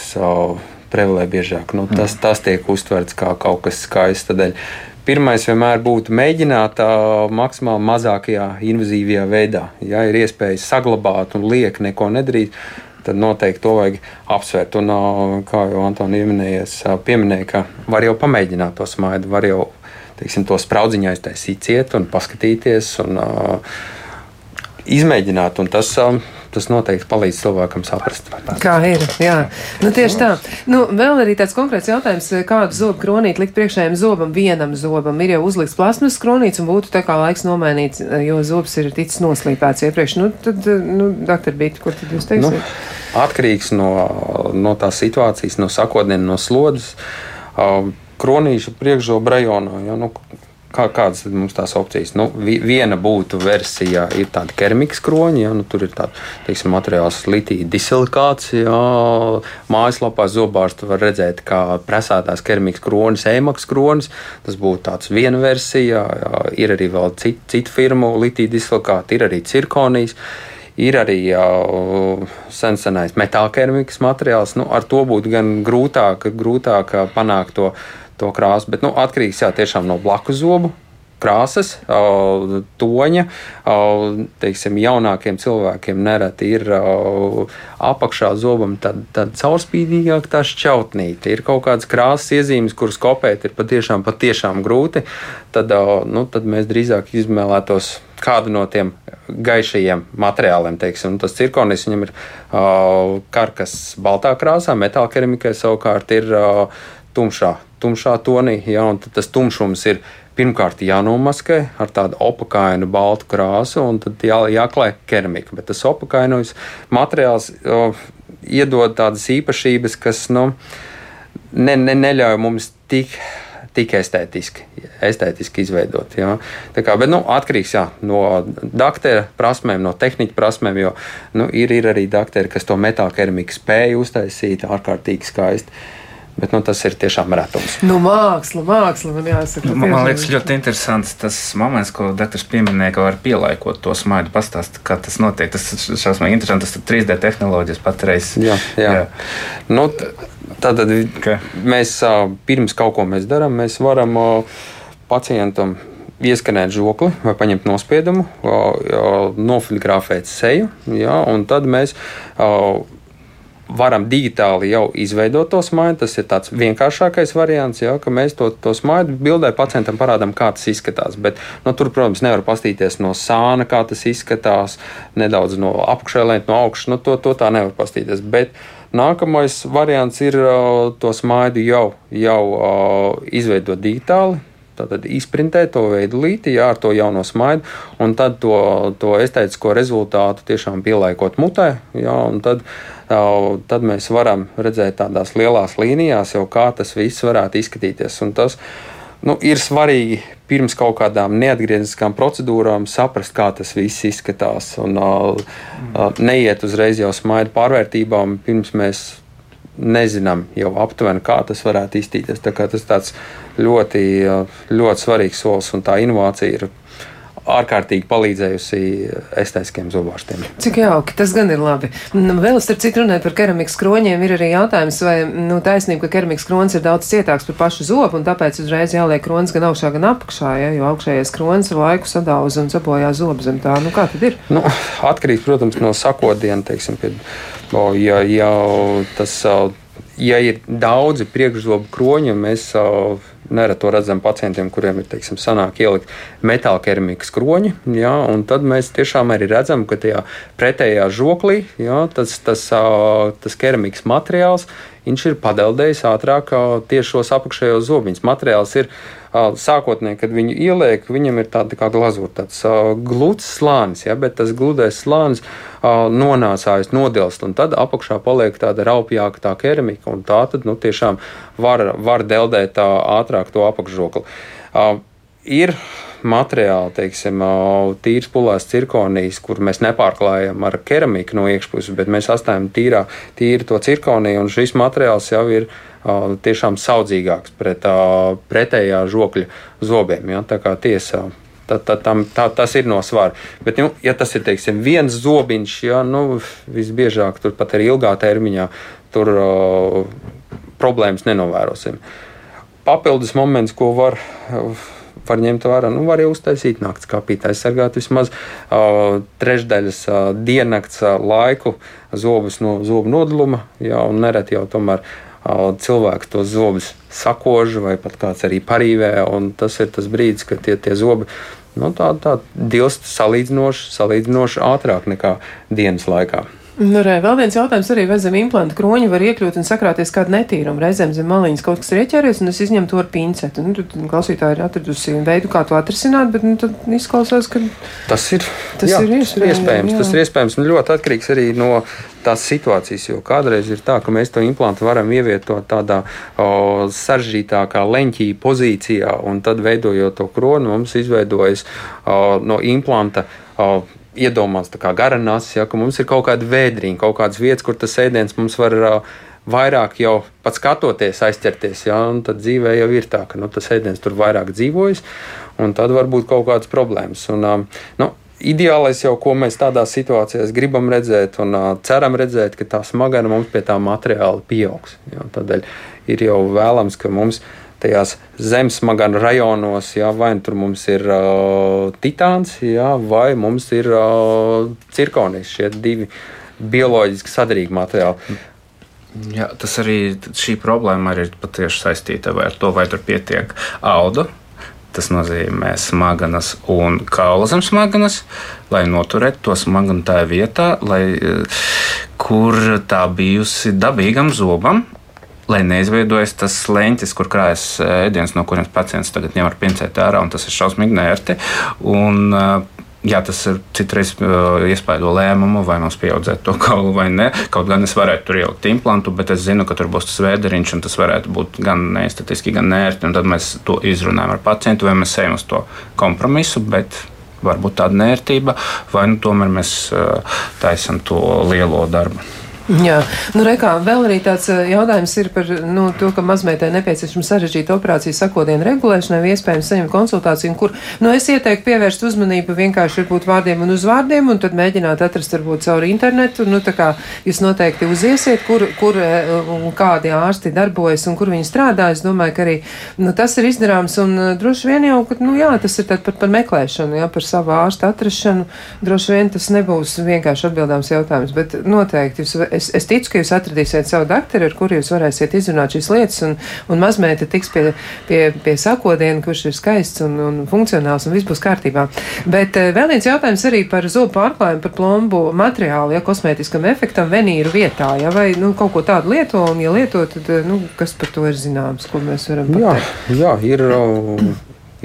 prevalē biežāk. Nu, tas, tas tiek uztverts kā kaut kas skaists. Tādēļ pirmais vienmēr būtu mēģināt tā maksimāli mazākajā invazīvajā veidā. Ja ir iespēja saglabāt un liek neko nedarīt, tad noteikti to vajag apsvērt. Un, kā jau Antoni pieminēja, ka var jau pamēģināt to smaidu, var jau teiksim, to spraudziņā aiztaisīt ciet un paskatīties un uh, izmēģināt. Un tas, uh, tas noteikti palīdz cilvēkam saprast. Kā ir? Jā, nu, tieši tā. Nu, vēl arī tāds konkrēts jautājums, kādu zobu kronīti likt priekšējiem zobam, vienam zobam. Ir jau uzlikts plasmas kronīts un būtu tā kā laiks nomainīt, jo zobs ir ticis noslīpēts iepriekš. Nu, tad, nu, doktor Bīt, ko tad jūs teiksiet? Nu, atkarīgs no, no tās situācijas, no sakotniem, no slodzes. Uh, kronīša priekšzoba rajonā. Ja, nu, Kā, kādas ir tās opcijas? Nu, viena būtu versija, ir tāda keramikas kroņa, ja, nu, tur ir tāds materiāls, litija disilikāts. Ja, mājaslapā zobārsts var redzēt, kā presētās keramikas kronis, ēmaks kronis. Tas būtu tāds viena versija. Ja, ir arī vēl citu, citu firmu litija disilikāti, ir arī cirkonijas. Ir arī jau sensenais metāla keramikas materiāls. Nu, ar to būtu gan grūtāk, grūtāk panākt to to krāsu. Bet nu, atkarīgs jā, no blakus zobu krāsas, toņa. Teiksim, jaunākiem cilvēkiem nereti ir apakšā zobam tāda caurspīdīgāka tā šķautnīte. Ir kaut kādas krāsas iezīmes, kuras kopēt ir patiešām, patiešām grūti. Tad, nu, tad mēs drīzāk izvēlētos kādu no tiem gaišajiem materiāliem. Teiksim. Tas cirkonis viņam ir karkas baltā krāsā, metāla keramikai savukārt ir uh, tumšā tumšā tonī, ja, un tas tumšums ir pirmkārt jānomaskē ar tādu opakainu baltu krāsu, un tad jā, jāklāj keramika. Bet tas opakainojums materiāls o, iedod tādas īpašības, kas nu, ne, ne, neļauj mums tik tik estētiski, estētiski izveidot. Jā. Tā kā, bet, nu, atkarīgs jā, no doktora prasmēm, no tehniķa prasmēm, jo nu, ir, ir arī doktori, kas to metāla keramiku spēja uztaisīt ārkārtīgi skaisti. Bet nu, tas ir tiešām retums. Nu, māksla, māksla man jāsaka. Nu, man liekas, ļoti interesants tas moments, ko doktors pieminēja, ka var pielāgot to smaidu, pastāstīt, kā tas notiek. Tas šausmīgi interesants, tas 3D tehnoloģijas patreiz. Jā, jā. jā. Nu, Tātad okay. mēs pirms kaut ko mēs darām, mēs varam pacientam ieskanēt žokli vai paņemt nospiedumu, nofotografēt seju, ja, un tad mēs varam digitāli jau izveidot to smaidu. Tas ir tāds vienkāršākais variants, ja, ka mēs to, to smaidu bildē pacientam parādām, kā tas izskatās. Bet, nu, tur, protams, nevar pastīties no sāna, kā tas izskatās, nedaudz no apakšēlēm, no augšas. Nu, to, to tā nevar pastīties. Bet, Nākamais variants ir uh, to smaidu jau, jau uh, izveidot digitāli, Tātad izprintēt to veidolīti, jā, ar to jauno smaidu, un tad to, to estētisko rezultātu tiešām pielaikot mutē. Jā, tad, tad mēs varam redzēt tādās lielās līnijās, jau kā tas viss varētu izskatīties. Un tas nu, ir svarīgi pirms kaut kādām neatgriezniskām procedūrām saprast, kā tas viss izskatās. Un, mm. neiet uzreiz jau smaidu pārvērtībām, pirms mēs nezinām jau aptuveni, kā tas varētu iztīties. Tas tāds ļoti, ļoti svarīgs solis un tā inovācija ir ārkārtīgi palīdzējusi estētiskiem zobārstiem. Cik jauki, tas gan ir labi. Nu, vēl starp citu runājot par keramikas kroņiem, ir arī jautājums, vai nu, taisnība, ka keramikas kronis ir daudz cietāks par pašu zobu, un tāpēc uzreiz jāliek kronis gan augšā, gan apakšā, ja, jo augšējais kronis ar laiku sadauza un sabojā zobu zem tā. Nu, kā tad ir? Nu, atkarīgs, protams, no sakodiena, teiksim, pie, o, ja, ja tas, ja ir daudzi priekšzobu kroņi, mēs Nereti to redzam pacientiem, kuriem ir teiksim, sanāk ielikt metāla keramikas kroņi. Jā, tad mēs tiešām arī redzam, ka tajā pretējā žoklī jā, tas, tas, tas keramikas materiāls ir padeldējis ātrāk tieši šos apakšējos zobiņus. Materiāls ir sākotnēji, kad viņu ieliek, viņam ir tāda kā glazūra, tāds gluds slānis, ja, bet tas gludais slānis nonācājas, nodilst, un tad apakšā paliek tāda raupjāka tā keramika, un tā tad nu, tiešām var, var deldēt ātrāk to apakšžokli. Ir materiāli, teiksim, tīrs pulās cirkonijas, kur mēs nepārklājam ar keramiku no iekšpuses, bet mēs atstājam tīrā, tīri to cirkoniju, un šis materiāls jau ir tiešām saudzīgāks pret pretējā žokļa zobiem. Ja? Tā kā tiesa. Tad, tad, tam, tā, tas ir no svara. Bet, nu, ja tas ir teiksim, viens zobiņš, ja, nu, visbiežāk tur pat arī ilgā termiņā, tur uh, problēmas nenovērosim. Papildus moments, ko var var ņemt vērā. Nu, var jau uztaisīt naktas kapītā, aizsargāt vismaz uh, trešdaļas uh, diennakts uh, laiku zobus no zobu nodaluma. Jā, un nereti jau tomēr cilvēks tos zobus sakož vai pat kāds arī parīvē. Tas ir tas brīdis, kad tie, tie zobi nu, tā, tā dilst salīdzinoši, salīdzinoši ātrāk nekā dienas laikā. Nu, re, vēl viens jautājums arī, vai zem implanta kroņa var iekļūt un sakrāties kāda netīruma. Reizēm zem maliņas kaut kas ir ieķēries, un es izņemu to ar pincetu. Nu, tad klausītāji ir atradusi veidu, kā to atrisināt, bet nu, tad izklausās, ka tas ir, tas jā, ir iespējams. iespējams jā. Tas ir iespējams un ļoti atkarīgs arī no tās situācijas, jo kādreiz ir tā, ka mēs to implantu varam ievietot tādā o, saržģītākā leņķī pozīcijā, un tad veidojot to kroni, mums izveidojas o, no implanta. O, iedomāts kā garanās, ja, ka mums ir kaut kāda vēdriņa, kaut kādas vietas, kur tas ēdiens mums var uh, vairāk jau pat skatoties, aizķerties. Ja, tad dzīvē jau ir tā, ka nu, tas ēdiens tur vairāk dzīvojas, un tad var būt kaut kādas problēmas. Un, uh, nu, Ideālais jau, ko mēs tādās situācijās gribam redzēt, un uh, ceram redzēt, ka tā smagana mums pie tā materiāla pieaugs. Ja, tādēļ ir jau vēlams, ka mums ir tajās zemesmaganu rajonos, jā, vai nu tur mums ir uh, titāns, jā, vai mums ir uh, cirkonijas, šie divi bioloģiski sadarīgi materiāli. Jā, tas arī šī problēma arī ir patiešām saistīta ar to, vai tur pietiek audu. Tas nozīmē smagas un kaula zem smagas, lai noturētu to smaganu tajā vietā, lai, kur tā bijusi dabīgam zobam, lai neizveidojas tas leņķis, kur krājas ēdiens, no kuriem pacients tagad ņem ar pincēti ārā, un tas ir šausmīgi nērti. Un, Jā, tas ir citreiz iespaido lēmumu, vai mums pieaudzēt to kaulu vai nē. Kaut gan es varētu tur ielikt implantu, bet es zinu, ka tur būs tas vēderiņš, un tas varētu būt gan neestetiski, gan nērti. Tad mēs to izrunājam ar pacientu, vai mēs ejam uz to kompromisu. Bet varbūt tāda nērtība, vai nu tomēr mēs taisam to lielo darbu. Jā, nu, rekā, vēl arī tāds jautājums ir par nu, to, ka mazmeitai nepieciešama sarežģīta operācija sakodienu regulēšanai, iespējams saņemt konsultāciju, kur, nu, es ieteiktu pievērst uzmanību vienkārši varbūt vārdiem un uzvārdiem, un tad mēģināt atrast varbūt caur internetu, nu, tā kā jūs noteikti uziesiet, kur, kur un kādi ārsti darbojas un kur viņi strādā. Es domāju, ka arī, nu, tas ir izdarāms, un droši vien jau, ka, nu, jā, tas ir tad par, par meklēšanu, jā, par savu ārstu atrašanu. Droši vien tas nebūs vienkārši atbildāms jautājums, bet noteikti jūs es, es ticu, ka jūs atradīsiet savu doktoru, ar kuru jūs varēsiet izrunāt šīs lietas, un, un mazmeita tiks pie, pie, pie sakodiena, kurš ir skaists un, un funkcionāls, un viss būs kārtībā. Bet uh, vēl viens jautājums arī par zobu pārklājumu, par plombu materiālu, ja kosmētiskam efektam venīru vietā, ja vai nu, kaut ko tādu lieto, un ja lieto, tad eh, nu, kas par to ir zināms, ko mēs varam pateikt? Jā, jā ir.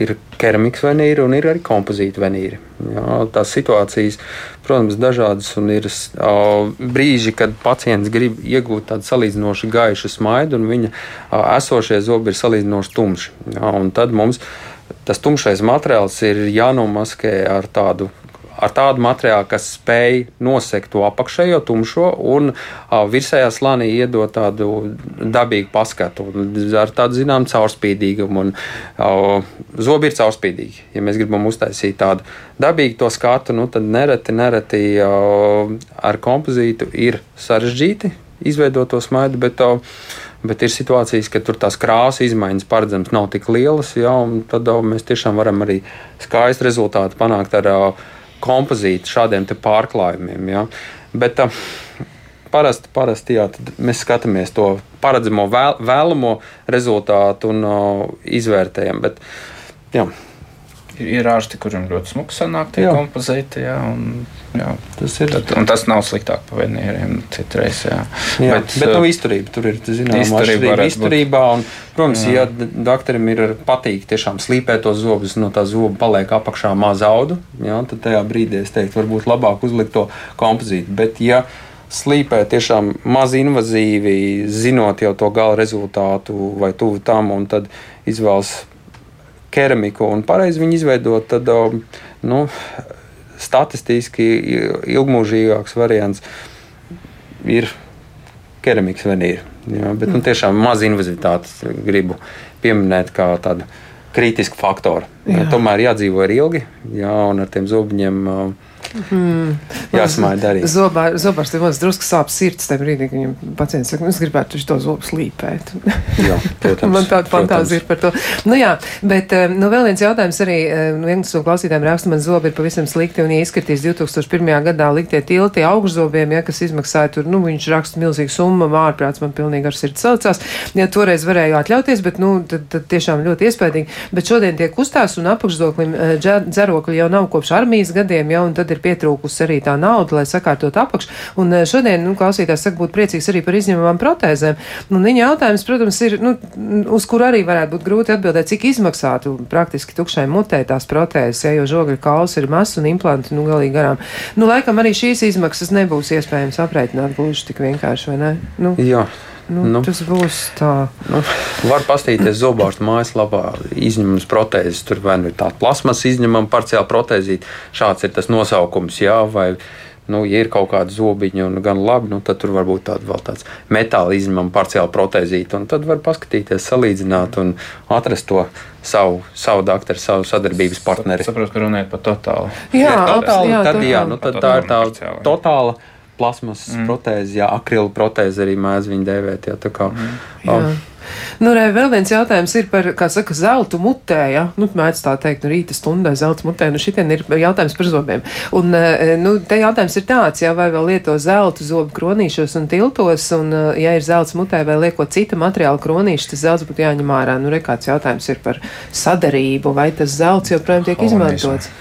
Ir keramikas venīri un ir arī kompozīta venīri. Jā, tās situācijas, protams, dažādas un ir uh, brīži, kad pacients grib iegūt tādu salīdzinoši gaišu smaidu, un viņa uh, esošie zobi ir salīdzinoši tumši. Jā, tad mums tas tumšais materiāls ir jānomaskē ar tādu ar tādu materiālu, kas spēj nosegt to apakšējo tumšo un virsējā slānī iedot tādu dabīgu paskatu, ar tādu zinām caurspīdīgumu. Un, zobi ir caurspīdīgi. Ja mēs gribam uztaisīt tādu dabīgu to skatu, nu, tad nereti, nereti ar kompozītu ir sarežģīti izveidot to smaidu. Bet, Bet ir situācijas, kad tur tās krāsas izmaiņas paredzams nav tik lielas, ja, un tad mēs tiešām varam arī skaistu rezultātu panākt ar uh, kompozīti šādiem pārklājumiem. Ja. Bet uh, parasti, parasti jā, mēs skatāmies to paredzamo vēl, vēlamo rezultātu un uh, izvērtējam. Bet, jā. Ir ārsti, kuriem ļoti smuki sanāk tie jā. kompozīti. Jā, un, jā. Tas ir. Tad, un tas nav sliktāk par venieriem citreiz. Jā, jā bet, bet nu, izturība tur ir zināma izturība. izturībā un, protams, jā. ja doktoram ir patīk tiešām slīpēt tos zobus, no tā zoba paliek apakšā maz audu, jā, tad tajā brīdī es teiktu, varbūt labāk uzlikt to kompozītu. Bet, ja slīpē tiešām maz invazīvi, zinot jau to gala rezultātu vai tuvu tam, un tad izvēlas keramiku un pareizi viņu izveidot, tad um, nu, statistiski ilgmūžīgāks variants ir keramikas venīra. Jā, bet nu, tiešām maz invazivitātes gribu pieminēt kā tādu kritisku faktoru. Jā. Jā, tomēr jādzīvo ir ilgi, jā, un ar tiem zobiņiem uh, Mm. Jāsmaida arī. Zobā, zobārs tev mazliet drusku sāp sirds tajā brīdī, kad viņam pacients saka, nu, es gribētu to zobu slīpēt. jā, protams, <laughs> Man tāda fantāzija ir par to. Nu jā, bet eh, nu, vēl viens jautājums arī, eh, nu, viens no klausītājiem raksta, man zobi ir pavisam slikti un ja izskatīs 2001. gadā liktie tilti augšzobiem, ja, kas izmaksāja tur, nu, viņš raksta milzīgu summu, ārprāts man pilnīgi ar sirds saucās. Ja toreiz varēju atļauties, bet, nu, tad, tad tiešām ļoti iespaidīgi. Bet šodien tiek uzstās un apakšzoklim eh, dzerokļi jau nav kopš armijas gadiem, ja, un tad ir pietrūkusi arī tā nauda, lai sakārtot apakšu. Un eh, šodien, nu, klausītājs saka, būt priecīgs arī par izņemamām protēzēm. Un viņa jautājums, protams, ir, nu, uz kur arī varētu būt grūti atbildēt, cik izmaksātu praktiski tukšai mutē tās protēzes, ja, jo žogļu kauls ir mazs un implanti, nu, galīgi garām. Nu, laikam arī šīs izmaksas nebūs iespējams aprēķināt gluži tik vienkārši, vai ne? Nu, Jā. Nu, nu, tas būs tā. Nu, var paskatīties zobārsta mājaslapā, izņemams protēzes. Tur vai nu ir tāda plasmas izņemama parciāla protēzīte. Šāds ir tas nosaukums, jā, vai nu, ja ir kaut kāda zobiņa un gan labi, nu, tad tur var būt tāda vēl tāds metāla izņemama parciāla protēzīte. Tad var paskatīties, salīdzināt un atrast to savu, savu doktoru, savu sadarbības partneri. Es saprotu, ka runājat par totālu. Jā, totāli, jā, tad, jā, nu, tad tā ir tā totāla plasmas mm. protēze, jā, akrila protēze arī mēdz viņu dēvēt. Jā, kā, mm. jā. Nu, re, vēl viens jautājums ir par, kā saka, zeltu mutē, ja? Nu, mēdz tā teikt, nu, rīta stundai zelta mutē, nu, šitien ir jautājums par zobiem. Un, nu, te jautājums ir tāds, ja vai vēl lieto zeltu zobu kronīšos un tiltos, un, ja ir zelts mutē vai lieko cita materiāla kronīši, tas zelts būtu jāņem ārā. Nu, re, kāds jautājums ir par sadarību, vai tas zelts joprojām tiek izmantots?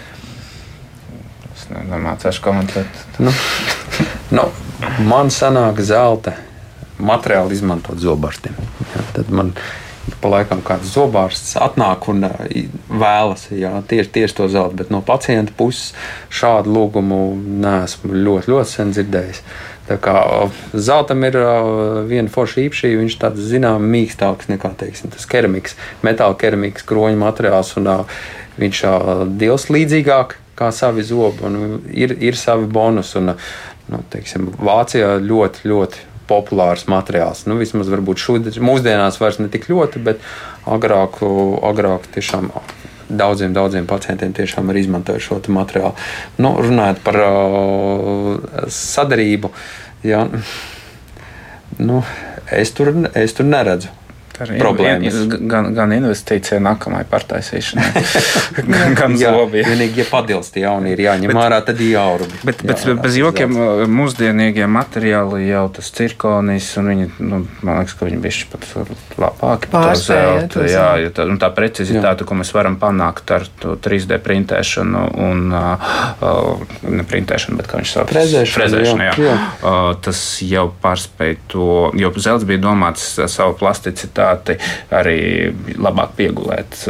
Es nemācīšu komentēt. Nu, <laughs> nu, man sanāk zelta materiāli izmantot zobarstiem. Ja, tad man pa laikam kāds zobārsts atnāk un vēlas jā, tieši, tieši to zeltu, bet no pacienta puses šādu lūgumu neesmu ļoti, ļoti sen dzirdējis. Tā kā zeltam ir viena forša īpašība, viņš tāds zināms mīkstāks nekā teiksim, tas keramikas, metāla keramikas kroņa materiāls, un viņš dils līdzīgāk kā savi zobi, un ir, ir savi bonus. Nu, teiksim, Vācijā ļoti, ļoti populārs materiāls. Nu, vismaz varbūt šodien, mūsdienās vairs ne tik ļoti, bet agrāk, agrāk tiešām. Daudziem, daudziem pacientiem tiešām ir izmantojuši šo materiālu. Nu, runājot par uh, sadarību, jā, nu, es, tur, es tur neredzu problēmas. In, gan, gan investīcija nākamajai pārtaisīšanai, <laughs> gan, gan zobi. Vienīgi, ja padilst jauni, ir jāņem bet, ārā, tad ir jāurubi. Bet, bet jā, bez jokiem mūsdienīgie materiāli jau tas cirkonis, un viņi, nu, man liekas, ka viņi bišķi pat labāki par to zeltu. Jā, ja tā, tā precizitāte, ko mēs varam panākt ar 3D printēšanu un uh, ne printēšanu, bet kā viņš sauc? Frezēšanu. Frezēšanu, jā. jā. Uh, tas jau pārspēj to, jo zelts bija domāts savu plasticitāti kvalitāti, arī labāk piegulēt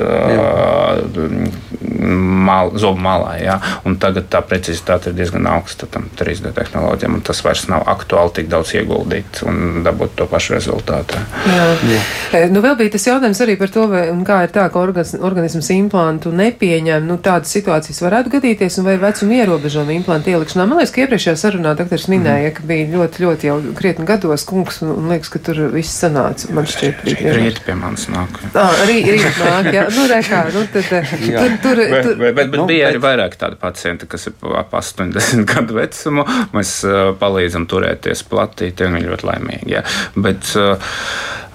mal, zobu malā. Jā. Un tagad tā precizitāte ir diezgan augsta tam 3D tehnoloģijām, un tas vairs nav aktuāli tik daudz ieguldīt un dabūt to pašu rezultātu. Jā. Jā. Nu, vēl bija tas jautājums arī par to, vai, kā ir tā, ka organisms implantu nepieņem. Nu, tādas situācijas varētu gadīties, un vai vecuma ierobežojuma implantu ielikšanā. Man liekas, ka iepriekšējā sarunā doktors minēja, mm. ka bija ļoti, ļoti jau krietni gados kungs, un, un liekas, ka tur viss sanāca. Man šķiet, bija Rīt pie manis nāk. Tā, rī, rīt nāk, jā. Nu, kā, nu, tad, eh, tur, tur, bet, tur, bet, bet, bet nu, bija arī vairāk tādu pacientu, kas ir ap 80 <laughs> gadu vecumu. Mēs uh, palīdzam turēties platīt, un viņi ļoti laimīgi. Jā. Bet, uh,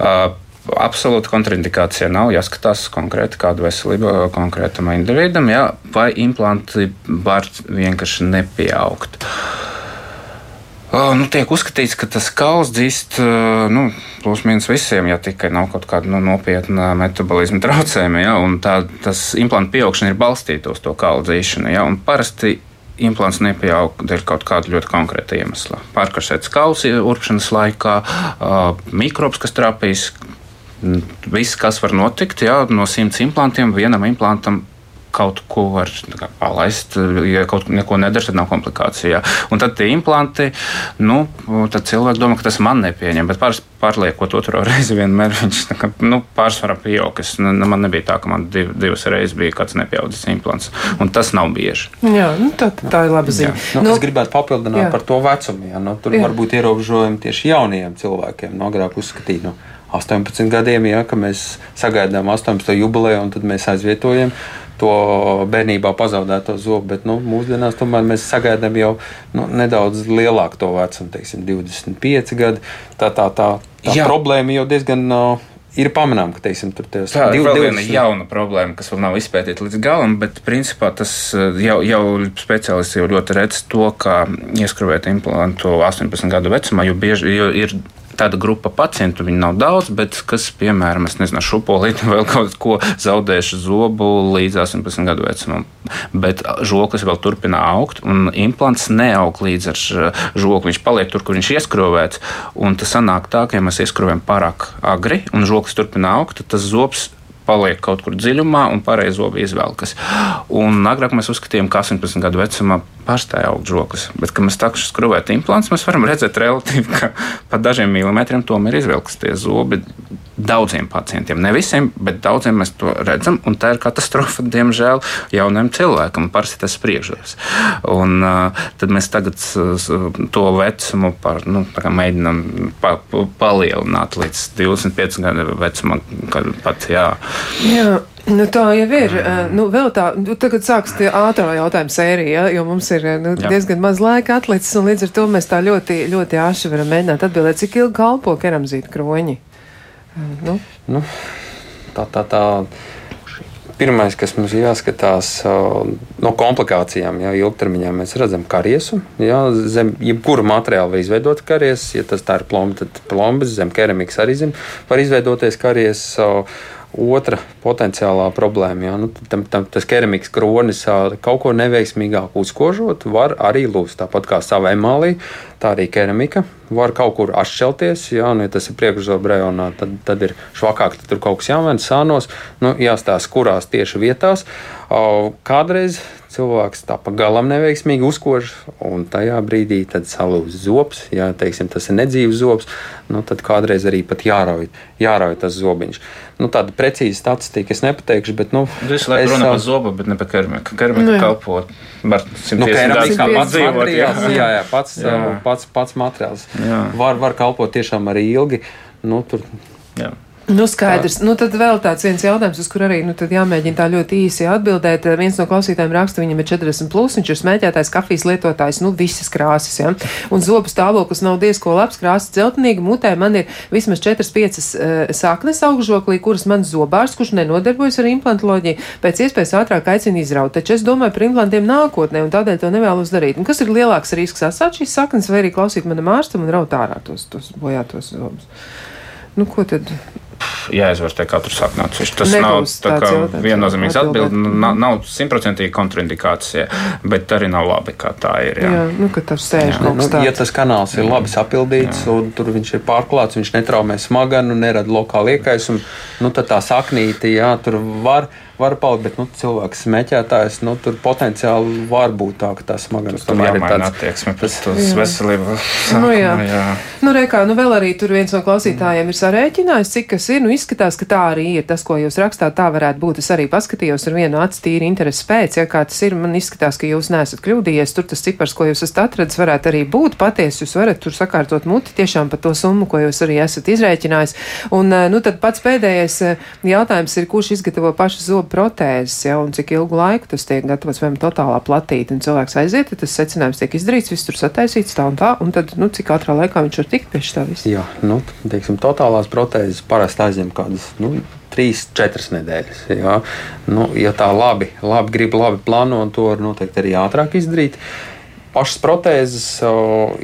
uh, Absolūti kontraindikācija nav. Jāskatās konkrēti, kāda veselība konkrētam individam, jā, vai implanti var vienkārši nepieaugt. Uh, Nu, tiek uzskatīts, ka tas kauls dzīst nu, plus mīnus visiem, ja tikai nav kaut kāda nu, nopietna metabolisma traucējuma. Ja, tā, tas implants pieaugšana ir balstīta uz to kaulu dzīšanu. Ja, parasti implants nepieaug dēļ kaut kāda ļoti konkrēta iemesla. Pārkarsēts kauls urpšanas laikā, mikrobs, kas trāpīs. Viss, kas var notikt, ja, no simts implantiem, vienam implantam kaut ko var kā, palaist. Ja kaut ko nedara, tad nav komplikācija. Un tad tie implanti, nu, tad cilvēki domā, ka tas man nepieņem. Bet pār, pārliekot otro <laughs> reizi, vienmēr viņš kā, nu, pārsvarā pieaug. Es, nu, man nebija tā, ka man div, divas reizes bija kāds nepieaudzis implants. Un tas nav bieži. Jā, nu, tā, tā ir laba ziņa. Nu, nu, es gribētu papildināt jā. par to vecumu. Ja, nu, tur jā. var būt ierobežojumi tieši jaunajiem cilvēkiem. Nu, agrāk uzskatīju. Nu, 18 gadiem, ja mēs sagaidām 18. jubileju, un tad mēs aizvietojam to bērnībā pazaudēto zobu. Bet nu, mūsdienās tomēr mēs sagaidām jau nu, nedaudz lielāku to vecumu, teiksim, 25 gadi. Tā, tā, tā, tā Jā. problēma jau diezgan. Uh, ir pamanām, ka teiksim, tur ir tā div, vēl viena jauna problēma, kas vēl nav izpētīta līdz galam, bet principā tas jau, jau speciālisti jau ļoti redz to, ka ieskrūvēt implantu 18 gadu vecumā, jo bieži jo ir tāda grupa pacientu, viņi nav daudz, bet kas, piemēram, es nezinu, šupolīti <laughs> vai kaut ko zaudējuši zobu līdz 18 gadu vecumam. Bet žoklis vēl turpina augt, un implants neaug līdz ar žokli. Viņš paliek tur, kur viņš ieskrovēts. Un tas sanāk tā, ka, ja mēs ieskrovējam pārāk agri, un žoklis turpina augt, tad tas zobs paliek kaut kur dziļumā un pareizi zobi izvelkas. Un agrāk mēs uzskatījām, ka 18 gadu vecumā pārstāja augt žoklis. Bet, kad mēs sākam skrūvēt implants, mēs varam redzēt, relatīvi, ka pa dažiem milimetriem tomēr izvelkas tie zobi. Daudziem pacientiem, ne visiem, bet daudziem mēs to redzam. Tā ir katastrofa, diemžēl, jaunam cilvēkam. Parasti tas spriežos. Un, uh, tad mēs tagad to vecumu par, nu, mēģinām pa, pa, palielināt līdz 25 gadu vecumam, pat jā. jā. Nu, tā jau ir. Nu, vēl tā, nu, tagad sāks tie ātrā jautājuma sērija, ja, jo mums ir nu, Jā. diezgan maz laika atlicis, un līdz ar to mēs tā ļoti, ļoti āši varam mēģināt atbildēt, cik ilgi kalpo keramzīta kroņi. Nu. Nu, tā, tā, tā. Pirmais, kas mums ir jāskatās no komplikācijām, jau ilgtermiņā mēs redzam kariesu. Jā, zem jebkura materiāla var izveidot kariesu. Ja tas tā ir plomba, tad plombas, zem keramikas arī zem var izveidoties kariesu. Otra potenciālā problēma, ja nu, tam, tam, tas keramikas kronis kaut ko neveiksmīgāk uzkožot, var arī lūst. Tāpat kā savā emālī, tā arī keramika var kaut kur atšķelties. Ja, nu, ja tas ir priekšzobu rajonā, tad, tad ir švakāk, tad tur kaut kas jāmaina sānos. Nu, jāstāsta, kurās tieši vietās. Kādreiz cilvēks tā pa galam neveiksmīgi uzkož, un tajā brīdī salūz zobs. Ja teiksim, tas ir nedzīvs zobs, nu, tad kādreiz arī pat jārauj, jārauj tas zobiņš. Nu, tāda precīza statistika es nepateikšu, bet. Nu, Visu laiku runā par zobu, bet ne par keramiku. Keramika nu, kalpo var nu, keramika pats dzīvot. Jā, jā, jā, pats, jā. pats, pats materiāls. Jā. Var, var kalpot tiešām arī ilgi. Nu, tur, jā. Nu, skaidrs. Nu, tad vēl tāds viens jautājums, uz kur arī nu, jāmēģina tā ļoti īsi atbildēt. Viens no klausītājiem raksta, viņam ir 40, plus, viņš ir smēķētājs, kafijas lietotājs, nu, visas krāsas. Ja? Un zobu stāvoklis nav diezko labs, krāsa celtnīga. Mutē man ir vismaz 4-5 uh, saknes augžoklī, kuras mans zobārs, kurš nenodarbojas ar implantoloģiju, pēc iespējas ātrāk aicina izraut. Taču es domāju par implantiem nākotnē, un tādēļ to nevēlos darīt. Un kas ir lielāks risks atstāt šīs saknes vai arī klausīt manam ārstam un raut ārā tos, tos bojātos zobus? Nu, ko tad? Jāizvērtē katru atsevišķi. Tas Nebūs nav viennozīmīgs atbildi, nav simtprocentīgi kontraindikācija, bet arī nav labi, kā tā ir. Jā, jā nu, ka tas sēž jā. kaut kas nu, tāds. Ja tas kanāls ir labi sapildīts jā. un tur viņš ir pārklāts, viņš netraumē smaganu, nerada lokālu iekaisumu, nu, tad tā saknīte, jā, tur var var palikt, bet nu, cilvēks smēķētājs, nu, tur potenciāli var būt tā, ka tā smagnums tomēr ir tāds attieksme pret uz veselību. Nu, jā. Nu, jā. Nu, rekā, nu, vēl arī tur viens no klausītājiem ir sarēķinājis, cik kas ir, nu, izskatās, ka tā arī ir. Tas, ko jūs rakstāt, tā varētu būt. Es arī paskatījos ar vienu acu tīri interesi pēc, ja kā tas ir, man izskatās, ka jūs neesat kļūdījies. Tur tas cipars, ko jūs esat atradis, varētu arī būt patiesi. Jūs varat tur sakārtot muti tiešām par to summu, ko jūs arī esat izrēķinājis. Un, eh, nu, tad pats pēdējais eh, jautājums ir, kurš izgatavo pašu zobu protēzes, ja, un cik ilgu laiku tas tiek gatavots, vai totālā platīte, un cilvēks aiziet, tad tas secinājums tiek izdarīts, viss tur sataisīts tā un tā, un tad, nu, cik ātrā laikā viņš var tikt pie tā visa. Jā, nu, teiksim, totālās protēzes parasti aizņem kādas, nu, trīs, četras nedēļas. Jā. Nu, ja tā labi, labi grib, labi plāno, to var noteikti arī ātrāk izdarīt. Pašas protēzes o,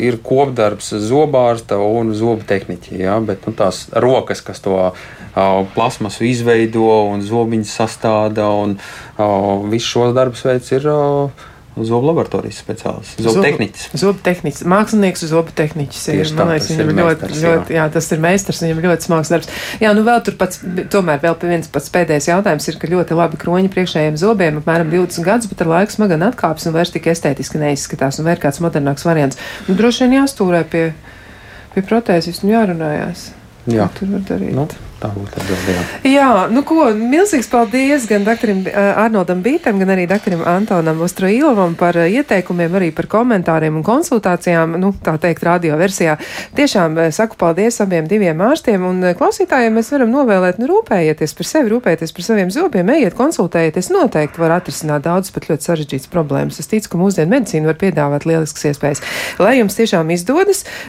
ir kopdarbs zobārsta un zobu tehniķa. Ja? Bet nu, tās rokas, kas to o, plasmasu izveido un zobiņus sastāda un o, visus šos darbus veids, ir Zobu laboratorijas speciālists, zobu tehniķis. Zobu tehniķis, mākslinieks, zobu tehniķis. Ir, tā, liekas, viņam ir ļoti, meistars, ļoti, jā. jā, tas ir meistars, viņam ļoti smags darbs. Jā, nu vēl tur pats, tomēr vēl viens pats pēdējais jautājums ir, ka ļoti labi kroņi priekšējiem zobiem, apmēram 20 gadus, bet ar laiku smagan atkāpjas un vairs tik estētiski neizskatās, un vēl kāds modernāks variants. Nu, droši vien jāstūrē pie, pie protēzes un jārunājās. Jā. Tur var darīt. Nu, tā būtu atbildība. Jā, nu ko, milzīgs paldies gan doktoram Arnoldam Bītam, gan arī doktoram Antonam Ostroīlovam par ieteikumiem, arī par komentāriem un konsultācijām, nu, tā teikt, radio versijā. Tiešām saku paldies abiem diviem ārstiem un klausītājiem mēs varam novēlēt, nu, rūpējieties par sevi, rūpējieties par saviem zobiem, ejiet, konsultējieties, noteikti var atrisināt daudz pat ļoti sarežģītas problēmas. Es ticu, ka mūsdienu medicīna var piedāvāt lieliskas iespējas. Lai jums tiešām izdodas,